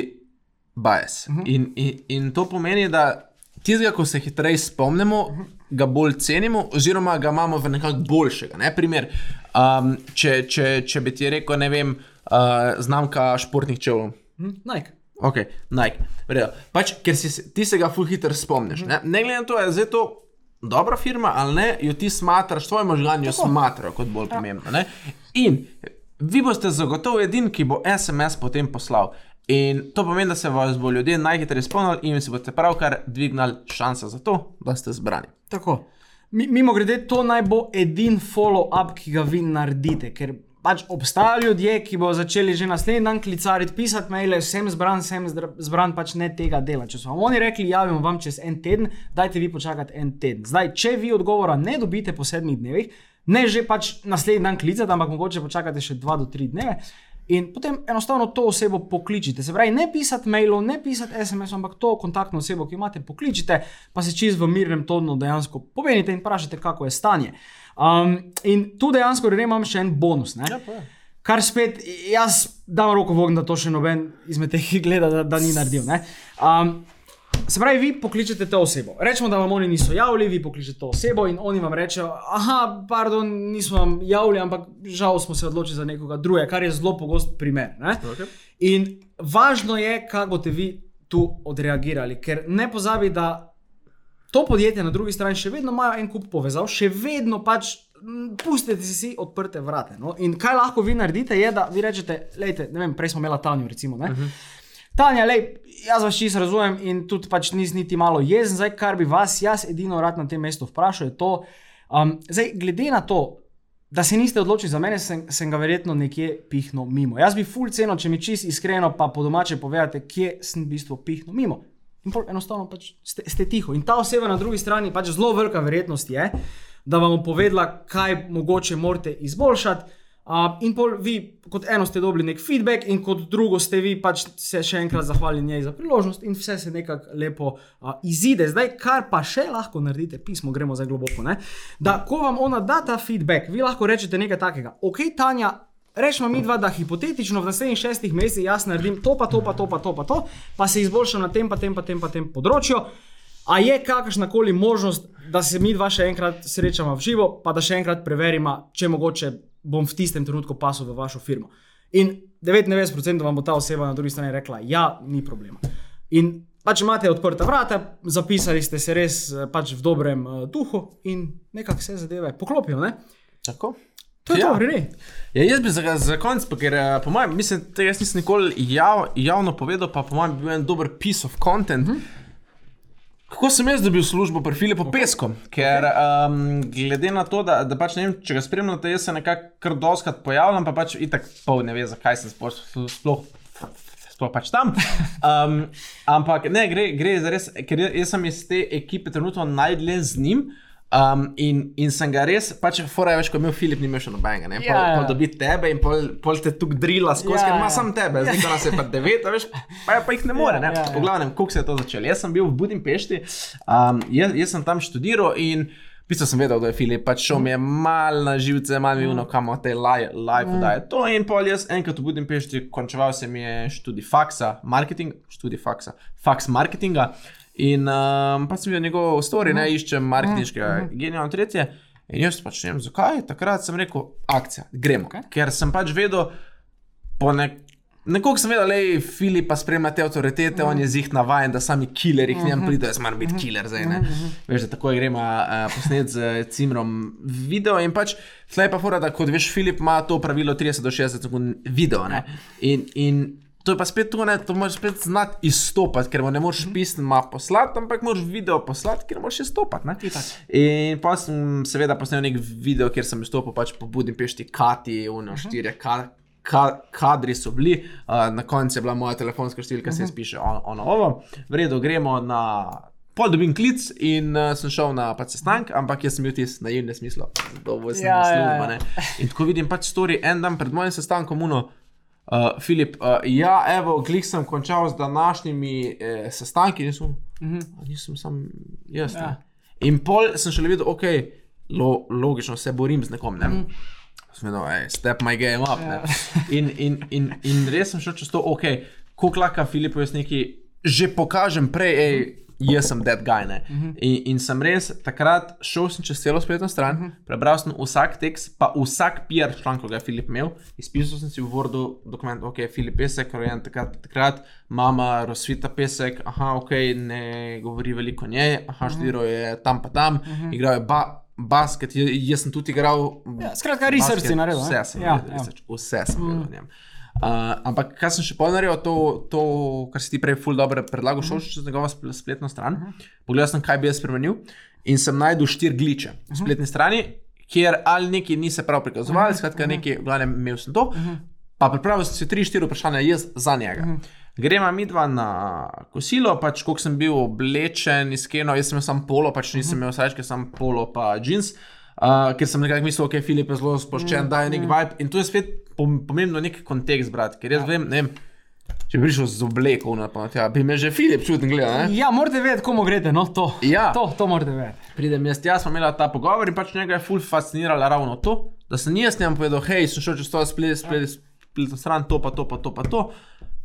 bias. Uh -huh. in, in, in to pomeni, da tistega, ko se hitreje spomnimo, uh -huh. ga bolj cenimo, oziroma ga imamo v nekako boljšega. Ne? Primer, um, če, če, če bi ti rekel, ne vem, uh, znamka športnih čevljev. hm, Nike. Ok, Nike. Vredo. Pač, ker si, ti se ga ful hitro spomniš. Ne, ne glede na to, je zdaj to dobra firma ali ne, jo ti smatraš, tvoje možgani jo smatrajo kot bolj pomembno. Ne? In vi boste zagotovo edini, ki bo SMS potem poslal. In to pomeni, da se vas bo ljudje najhitreje spomnili in si boste pravkar dvignili šanse za to, da ste zbrani. Tako. Mi, mimo grede, to naj bo edini follow-up, ki ga vi naredite, ker pač obstajajo ljudje, ki bodo začeli že naslednji dan klicariti, pisati maile, sem zbran, sem zbran, pač ne tega dela. Če so vam oni rekli, javimo vam čez en teden, dajte vi počakati en teden. Zdaj, če vi odgovora ne dobite po sedmih dnevih, ne že pač naslednji dan klicati, ampak mogoče počakate še dva do tri dneve. In potem enostavno to osebo pokličite. Se pravi, ne pisati mailov, ne pisati SMS, ampak to kontaktno osebo, ki imate, pokličite, pa se čez v mirnem tonu dejansko povedite in vprašajte, kako je stanje. Um, in tu dejansko ne imam še en bonus. Ne? Ja, pa. Kar spet, jaz dam roko v ogenj, da to še noben izmed teh, [LAUGHS] gleda, da, da ni naredil. ne. Um, se pravi, vi pokličete to osebo. Rečemo, da vam oni niso javili, vi pokličete to osebo in oni vam rečejo: Aha, pardon, nismo vam javili, ampak žal smo se odločili za nekoga drugega, kar je zelo pogost primer. ne. Okay. In važno je, kako boste vi tu odreagirali, ker ne pozabi, da to podjetje na drugi strani še vedno imajo en kup povezav, še vedno pač pustite si odprte vrate. No? In kaj lahko vi naredite, je, da vi rečete, lejte, ne vem, prej smo imeli Tanjo, recimo. Uh -huh. Tanja, lej, jaz vas čisto razumem in tudi pač nis niti malo jezen, zdaj kar bi vas jaz edino rad na tem mestu vprašal, je to, um, zdaj glede na to, da se niste odločili za mene, sem, sem ga verjetno nekje pihnil mimo. Jaz bi full ceno, če mi čist iskreno, pa po domače povedate, kje sem v bistvu pihnil mimo. In enostavno pač ste, ste tiho. In ta oseba na drugi strani, pač zelo velika verjetnost je, da vam bo povedala, kaj mogoče morate izboljšati. Uh, in pol vi, kot eno, ste dobili nek feedback, in kot drugo, ste vi pač se še enkrat zahvalili njej za priložnost, in vse se nekako lepo uh, izide. Zdaj, kar pa še lahko naredite, pismo, gremo zdaj globoko. Ne? Da, ko vam ona da ta feedback, vi lahko rečete nekaj takega. Ok, Tanja, rečemo mi dva, da hipotetično v naslednjih šestih mesecih jaz naredim to, pa to, pa to, pa to, pa to, pa se izboljšam na tem, pa tem, pa tem, pa tem področju. A je kakršna koli možnost, da se mi dva še enkrat srečamo v živo, pa da še enkrat preverimo, če mogoče bom v tistem trenutku pasel v vašo firmo. In 99% vam bo ta oseba na drugi strani rekla: Ja, ni problema. In pač imate odprta vrata, zapisali ste se res eh, pač v dobrem uh, duhu in nekako vse zadeve poklopijo. Ne? Tako. To je Ja. to, Rene. Ja, jaz bi za, za konec, pa ker eh, po mojem, mislim, tega jaz nisem nikoli jav, javno povedal, pa po mojem bi bil en dober piece of content. Mm -hmm. Kako sem jaz dobil službo pri Filipu okay. Pesku? Ker um, glede na to, da, da pač ne vem, če ga spremljate, jaz se nekako kar doskrat pojavljam, pa pač itak pol ne ve, zakaj sem sploh. sploh Sploh pač tam. [LAUGHS] Um, ampak ne, gre, gre za res, ker jaz, sem iz te ekipe trenutno najdlje z njim. Um, in, in sem ga res, pač, fora je več, ko je imel Filip, ni imel še nobenega. Ne? Pol, Ja, ja. pol dobi tebe in pol, pol te tu drila skozi, Ja, ja, ker ima ja. samo tebe, zdaj pa nas je pa devet, veš, pa, pa jih ne more. Ne? ja, ja. V glavnem, kako se je to začelo? Jaz sem bil v Budimpešti, um, jaz, jaz sem tam študiral in bistvu sem vedel, da je Filip, pač šel mi je mal na živce, mal mi je uno, kam te live, live Mm. daje. To in pol jaz enkrat v Budimpešti končeval se mi je študij faksa, marketing, študij faksa, faks marketinga. In um, pa sem videl njegov story, ne iščem marketinškega genija in tretje. In jaz pač ne vem, zakaj. Takrat sem rekel, akcija, gremo. Okay. Ker sem pač vedel, po nek. Nekoliko sem vedel, da je Filip pa spremlja te avtoritete, mm. on je zih navaden, da sami killerji k njemu pridejo, jaz moram biti killer zdaj. Ne? Veš, da tako gremo uh, posnet z Cimrom video in pač tleh pa fora, da kot veš, Filip ima to pravilo 30 do 60 sekund video. Ne? In, in to je pa spet to, ne, to moraš spet znati izstopati, ker ne moreš pisma poslati, ampak moraš video poslati, ker moraš izstopati. ne. In pa sem seveda posnel nek video, kjer sem izstopil pač po Budimpešti, Kati, uno, štirje ka, ka, kadri so bili, uh, na koncu je bila moja telefonska številka, se izpiše ono, ono ovo. V redu, gremo na. Pol dobim klic in uh, sem šel na pač sestanek, ampak jaz sem bil tisti naivni smisel, da bo se Ja, ja, služba. ja. ne. In tako vidim pač story en dan pred mojim sestankom, uno. Uh, Filip, uh, ja, evo, glih sem končal z današnjimi eh, sestanki, nisem, mm -hmm. nisem sam jaz. Ja. In pol sem šele videl, ok, lo, logično se borim z nekom. Ne? Mm. Sem vedel, hey, step my game up. Ja. [LAUGHS] In, in, in, in res sem šel čez to, ok, koliko laka Filipu jaz nekaj že pokažem prej, ej, jaz sem dead guy. Mm -hmm. in, in sem res takrat šel čez celo spletno stran, mm -hmm. prebral sem vsak tekst, pa vsak PR članek, ki ga je Filip imel, izpisal sem si v Wordu dokument, ok, Filip Pesek, rojen takrat, takrat, mama Rosvita Pesek, aha, ok, ne govori veliko o njej, aha, študiral je tam pa tam, mm -hmm. igral je ba. Basket, j- jaz sem tudi igral. Ja, skratka, research si naredil, ne? Vse sem Ja, naredil, ja. vse sem naredil o njem. Uh, ampak kaj sem še pol naredil, to, to, kar si ti prej ful dobro predlagal, šel čez njegovo spl- spletno stran, pogledal sem, kaj bi jaz spremenil in sem najdel štiri gliče na spletni strani, kjer ali neki niso prav prikazovali, skratka, neki, v glavnem, imel sem to, pa pripravil sem si tri, štiri vprašanja jaz za njega. Gremo mi dva na kosilo, pač koliko sem bil oblečen, iskreno, jaz sem imel samo polo, pač nisem imel srečke, samo polo pa jeans. Uh, ker sem nekako mislil, da okay, Filip je zelo sproščen, mm, da je nek vibe. In to je spet pom pomembno, nek kontekst, brat. Ker jaz ja. vem, ne vem, če bi prišel z obleko, pa, tja, bi me že Filip čutil, gledal. Ja, morate vedeti, komu greste, no to. Ja. To, to morate vedeti. Pridem jaz, jaz smo imeli ta pogovor in pač njega je ful fasciniralo ravno to, da sem jaz njemu povedal, hej, sem šel čez to splet, splet, spletno stran, to pa to, pa to, pa to.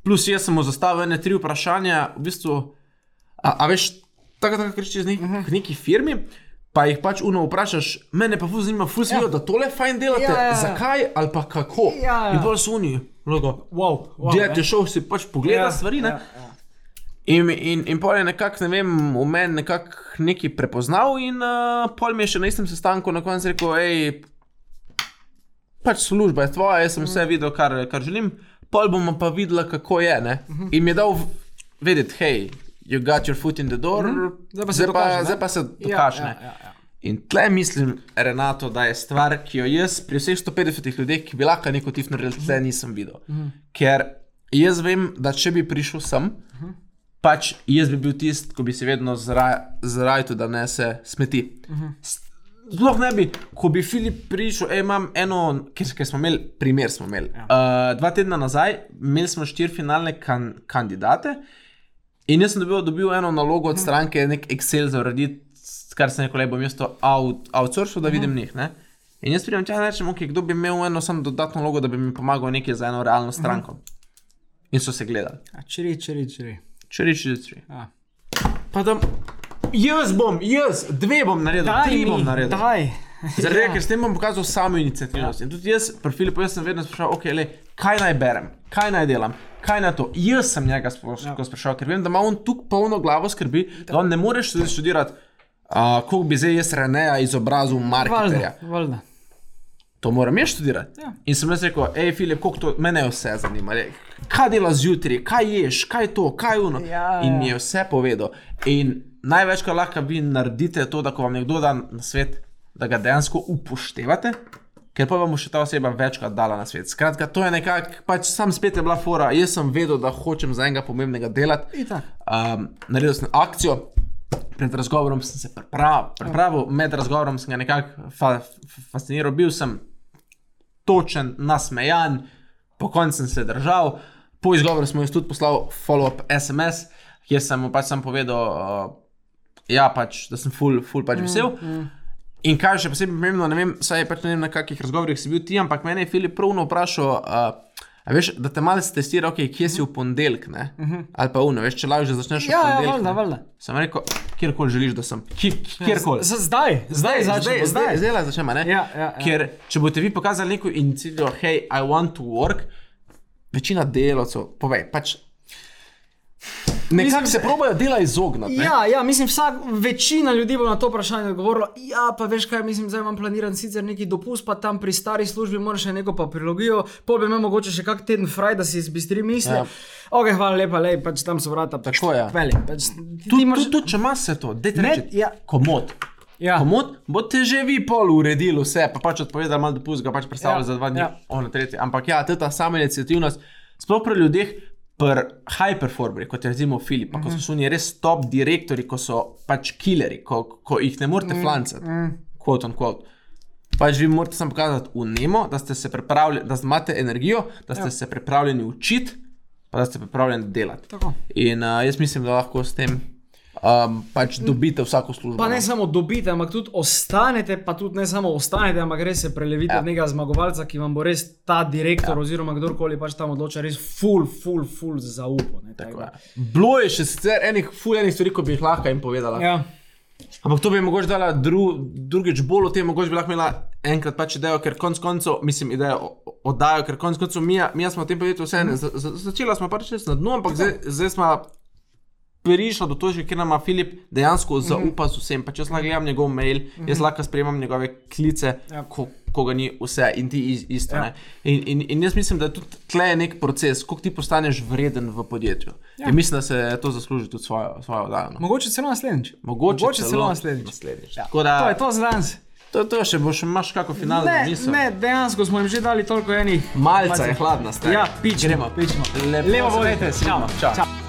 Plus jaz sem mu zastavil ene tri vprašanja, v bistvu, a, a veš, tako tako reči z nek, uh -huh. neki firmi. Pa jih pač uno vprašaš, mene pa fuz zanima, fuz ja. da tole fajn delate, Ja, ja, ja. zakaj ali pa kako. Ja, ja. In pa so oni, logo, Wow, wow, Gledaj, ne. šel si pač pogledati Ja, stvari. Ne? ja, ja. In, in, in pol je nekako, ne vem, v meni nekako nekaj prepoznal, in uh, pol mi je še na istem sestanku na koncu rekel, hej, pač služba je tvoja, jaz sem vse videl, kar, kar želim, pol bomo pa videla, kako je. Ne? In mi je dal vedeti, hej, you got your foot in the door, Zdaj pa se zdaj pa, dokaži, ne? zdaj pa se Ja, dokaže. ja, ne. ja, ja. In tle mislim, Renato, da je stvar, ki jo jaz pri vseh 150 ljudeh, ki bi lahko neko tif naredil, tle nisem videl. Ker jaz vem, da če bi prišel sem, pač jaz bi bil tisti, ko bi se vedno zrajal, da nese smeti. S- Sploh ne bi, ko bi Filip prišel, ej, imam eno, ker, ker smo imeli, primer smo imeli. Ja. Uh, dva tedna nazaj, imeli smo štiri finalne kan, kandidate in jaz sem dobil, dobil eno nalogo od stranke, nek Excel za urediti, kar sem rekel, le bom jaz to out, outsourcil, da vidim njih. Ne? In jaz pridem tja in rečem, okay, kdo bi imel eno samo dodatno nalogo, da bi mi pomagal nekaj za eno realno stranko. In so se gledali. Ja, Čiri, čiri, čiri. Da je Ja. Pa da, jaz bom, jaz, dve bom naredil, tri bom naredil. daj. Zaradi tega, ker s tem bom pokazal samo inicijativnost. Ja. In tudi jaz, pri Filipu, jaz sem vedno spraševal, okay, le, kaj naj berem, kaj naj delam, kaj naj to. Jaz sem njega Ja. spraševal, ker vem, da ima on tukaj polno glavo skrbi, da on ne moreš tudi študirati, uh, koliko bi zdaj jaz Reneja izobrazil marketerja. Valjda, valjda. To moram jaz študirati. Ja. In sem jaz rekel, hej, Filip, koliko to mene vse zanima. Le, kaj dela zjutraj, kaj ješ, kaj je to, kaj uno. Ja, in ja. mi je vse povedal. In največ, kar lahko vi naredite, je to, da ko vam nekdo da na svet, da ga dejansko upoštevate. Ker pa vam bo še ta oseba večkrat dala na svet. Skratka, to je nekako, pač sam spet je bila fora. Jaz sem vedel, da hočem za enega pomembnega delati. Um, naredil sem akcijo, pred razgovorom sem se pripravil, pripravil med razgovorom sem ga nekako fa fa fasciniral, bil sem točen, nasmejan, po koncu sem se držal. Po izgovoru smo jaz tudi poslal follow-up SMS, kjer sem mu pač sam povedal, uh, ja, pač, da sem full, full pač vesel. In kaj še posebej pomembno, ne vem, saj pač ne vem, na kakih razgovorih si bil ti, ampak mene je Filip pravno vprašal, uh, a veš, da te malce testira, okay, kje si v ponedeljek, ne? Ali pa uno, veš, če lažje začneš v Ja, ja, ponedeljek. valjda, valjda. Sem rekel, kjerkoli želiš, da sem. Ki- Kjerkoli. Z- Zdaj, zdaj, zdaj, zdaj, zdaj lahko začnemo. ne? Ja, ja, ja. Ker če boste vi pokazali neko iniciativo, hej, I want to work, večina delavcev, povej, pač. Nekako se probojajo dela izogniti. Ja, ja, mislim, vsak, večina ljudi bo na to vprašanje odgovorila. Ja, pa veš kaj, mislim, zdaj imam planiran sicer neki dopust, pa tam pri stari službi moraš še neko papirologijo, pa bi imel mogoče še kak teden fraj, da si izbistri misli. Ja. Ja. Ok, hvala lepa, lej, pač tam so vrata. Pač, Tako je. Peli, pač, Tudi, moraš... tudi, tudi če imaš vse to, Ne, reči, ja. komod. Ja. Komod, boste že vi pol uredili vse, pa pač odpovedali malo dopust, ga pač predstavljali Ja, ja, za dva dni, ja. ja. ono tretje. Ampak ja, ta sama inicijativnost, sploh pri ljudeh, pri high performerjih, kot je recimo Filip, pa ko Mhm. so oni res top direktori, ko so pač killeri, ko, ko jih ne Mhm, morete flancati, quote on quote. Pač vi morate samo pokazati vnemo, da ste se pripravljeni, da imate energijo, da ste ja. se pripravljeni učiti, pa da ste pripravljeni delati. Tako. In uh, jaz mislim, da lahko s tem um, pač dobite vsako službo. Pa ne no. samo dobite, ampak tudi ostanete, pa tudi ne samo ostanete, ampak res se prelevite Ja. ja. od nekega zmagovalca, ki vam bo res ta direktor ja. oziroma kdorkoli pač tam odloča, res full, full, full zaupal. ne, Tako da- je. Bilo je še sicer enih fuljenih stvari, ko bi jih lahko jim povedala. Ja. Ja. Ampak to bi mogoče dala dru, drugič bolj o tem, mogoče bi lahko imela enkrat pač idejo, ker konc koncev, mislim, idejo oddajo, ker konc koncev mi, mi smo v tem podjetju vse, mm. začela smo pač na dnu, ampak zdaj, zdaj smo prišla do točke, kjer nam ima Filip dejansko zaupa z vsem. Pa če jaz lahko gledam njegov mail, jaz lahko sprejemam njegove klice, Ja. ko, ko ga ni vse in ti iz- isto. Ja. In, in, in jaz mislim, da je tudi tle je nek proces, koliko ti postaneš vreden v podjetju. Ja. In mislim, da se to zasluži tudi svojo, svojo oddajo. no. Mogoče celo naslednjič. Mogoče, Mogoče celo naslednjič. naslednjič. Ja. Da, To je to za danes. To je to, še boš imaš kako finalno Ne, misel. ne, dejansko smo jim že dali toliko enih. Malce je hladna, stari. Ja, pičemo, Gremo. pičemo. Lepo Levo se volite, imejte, čau, Čau. čau.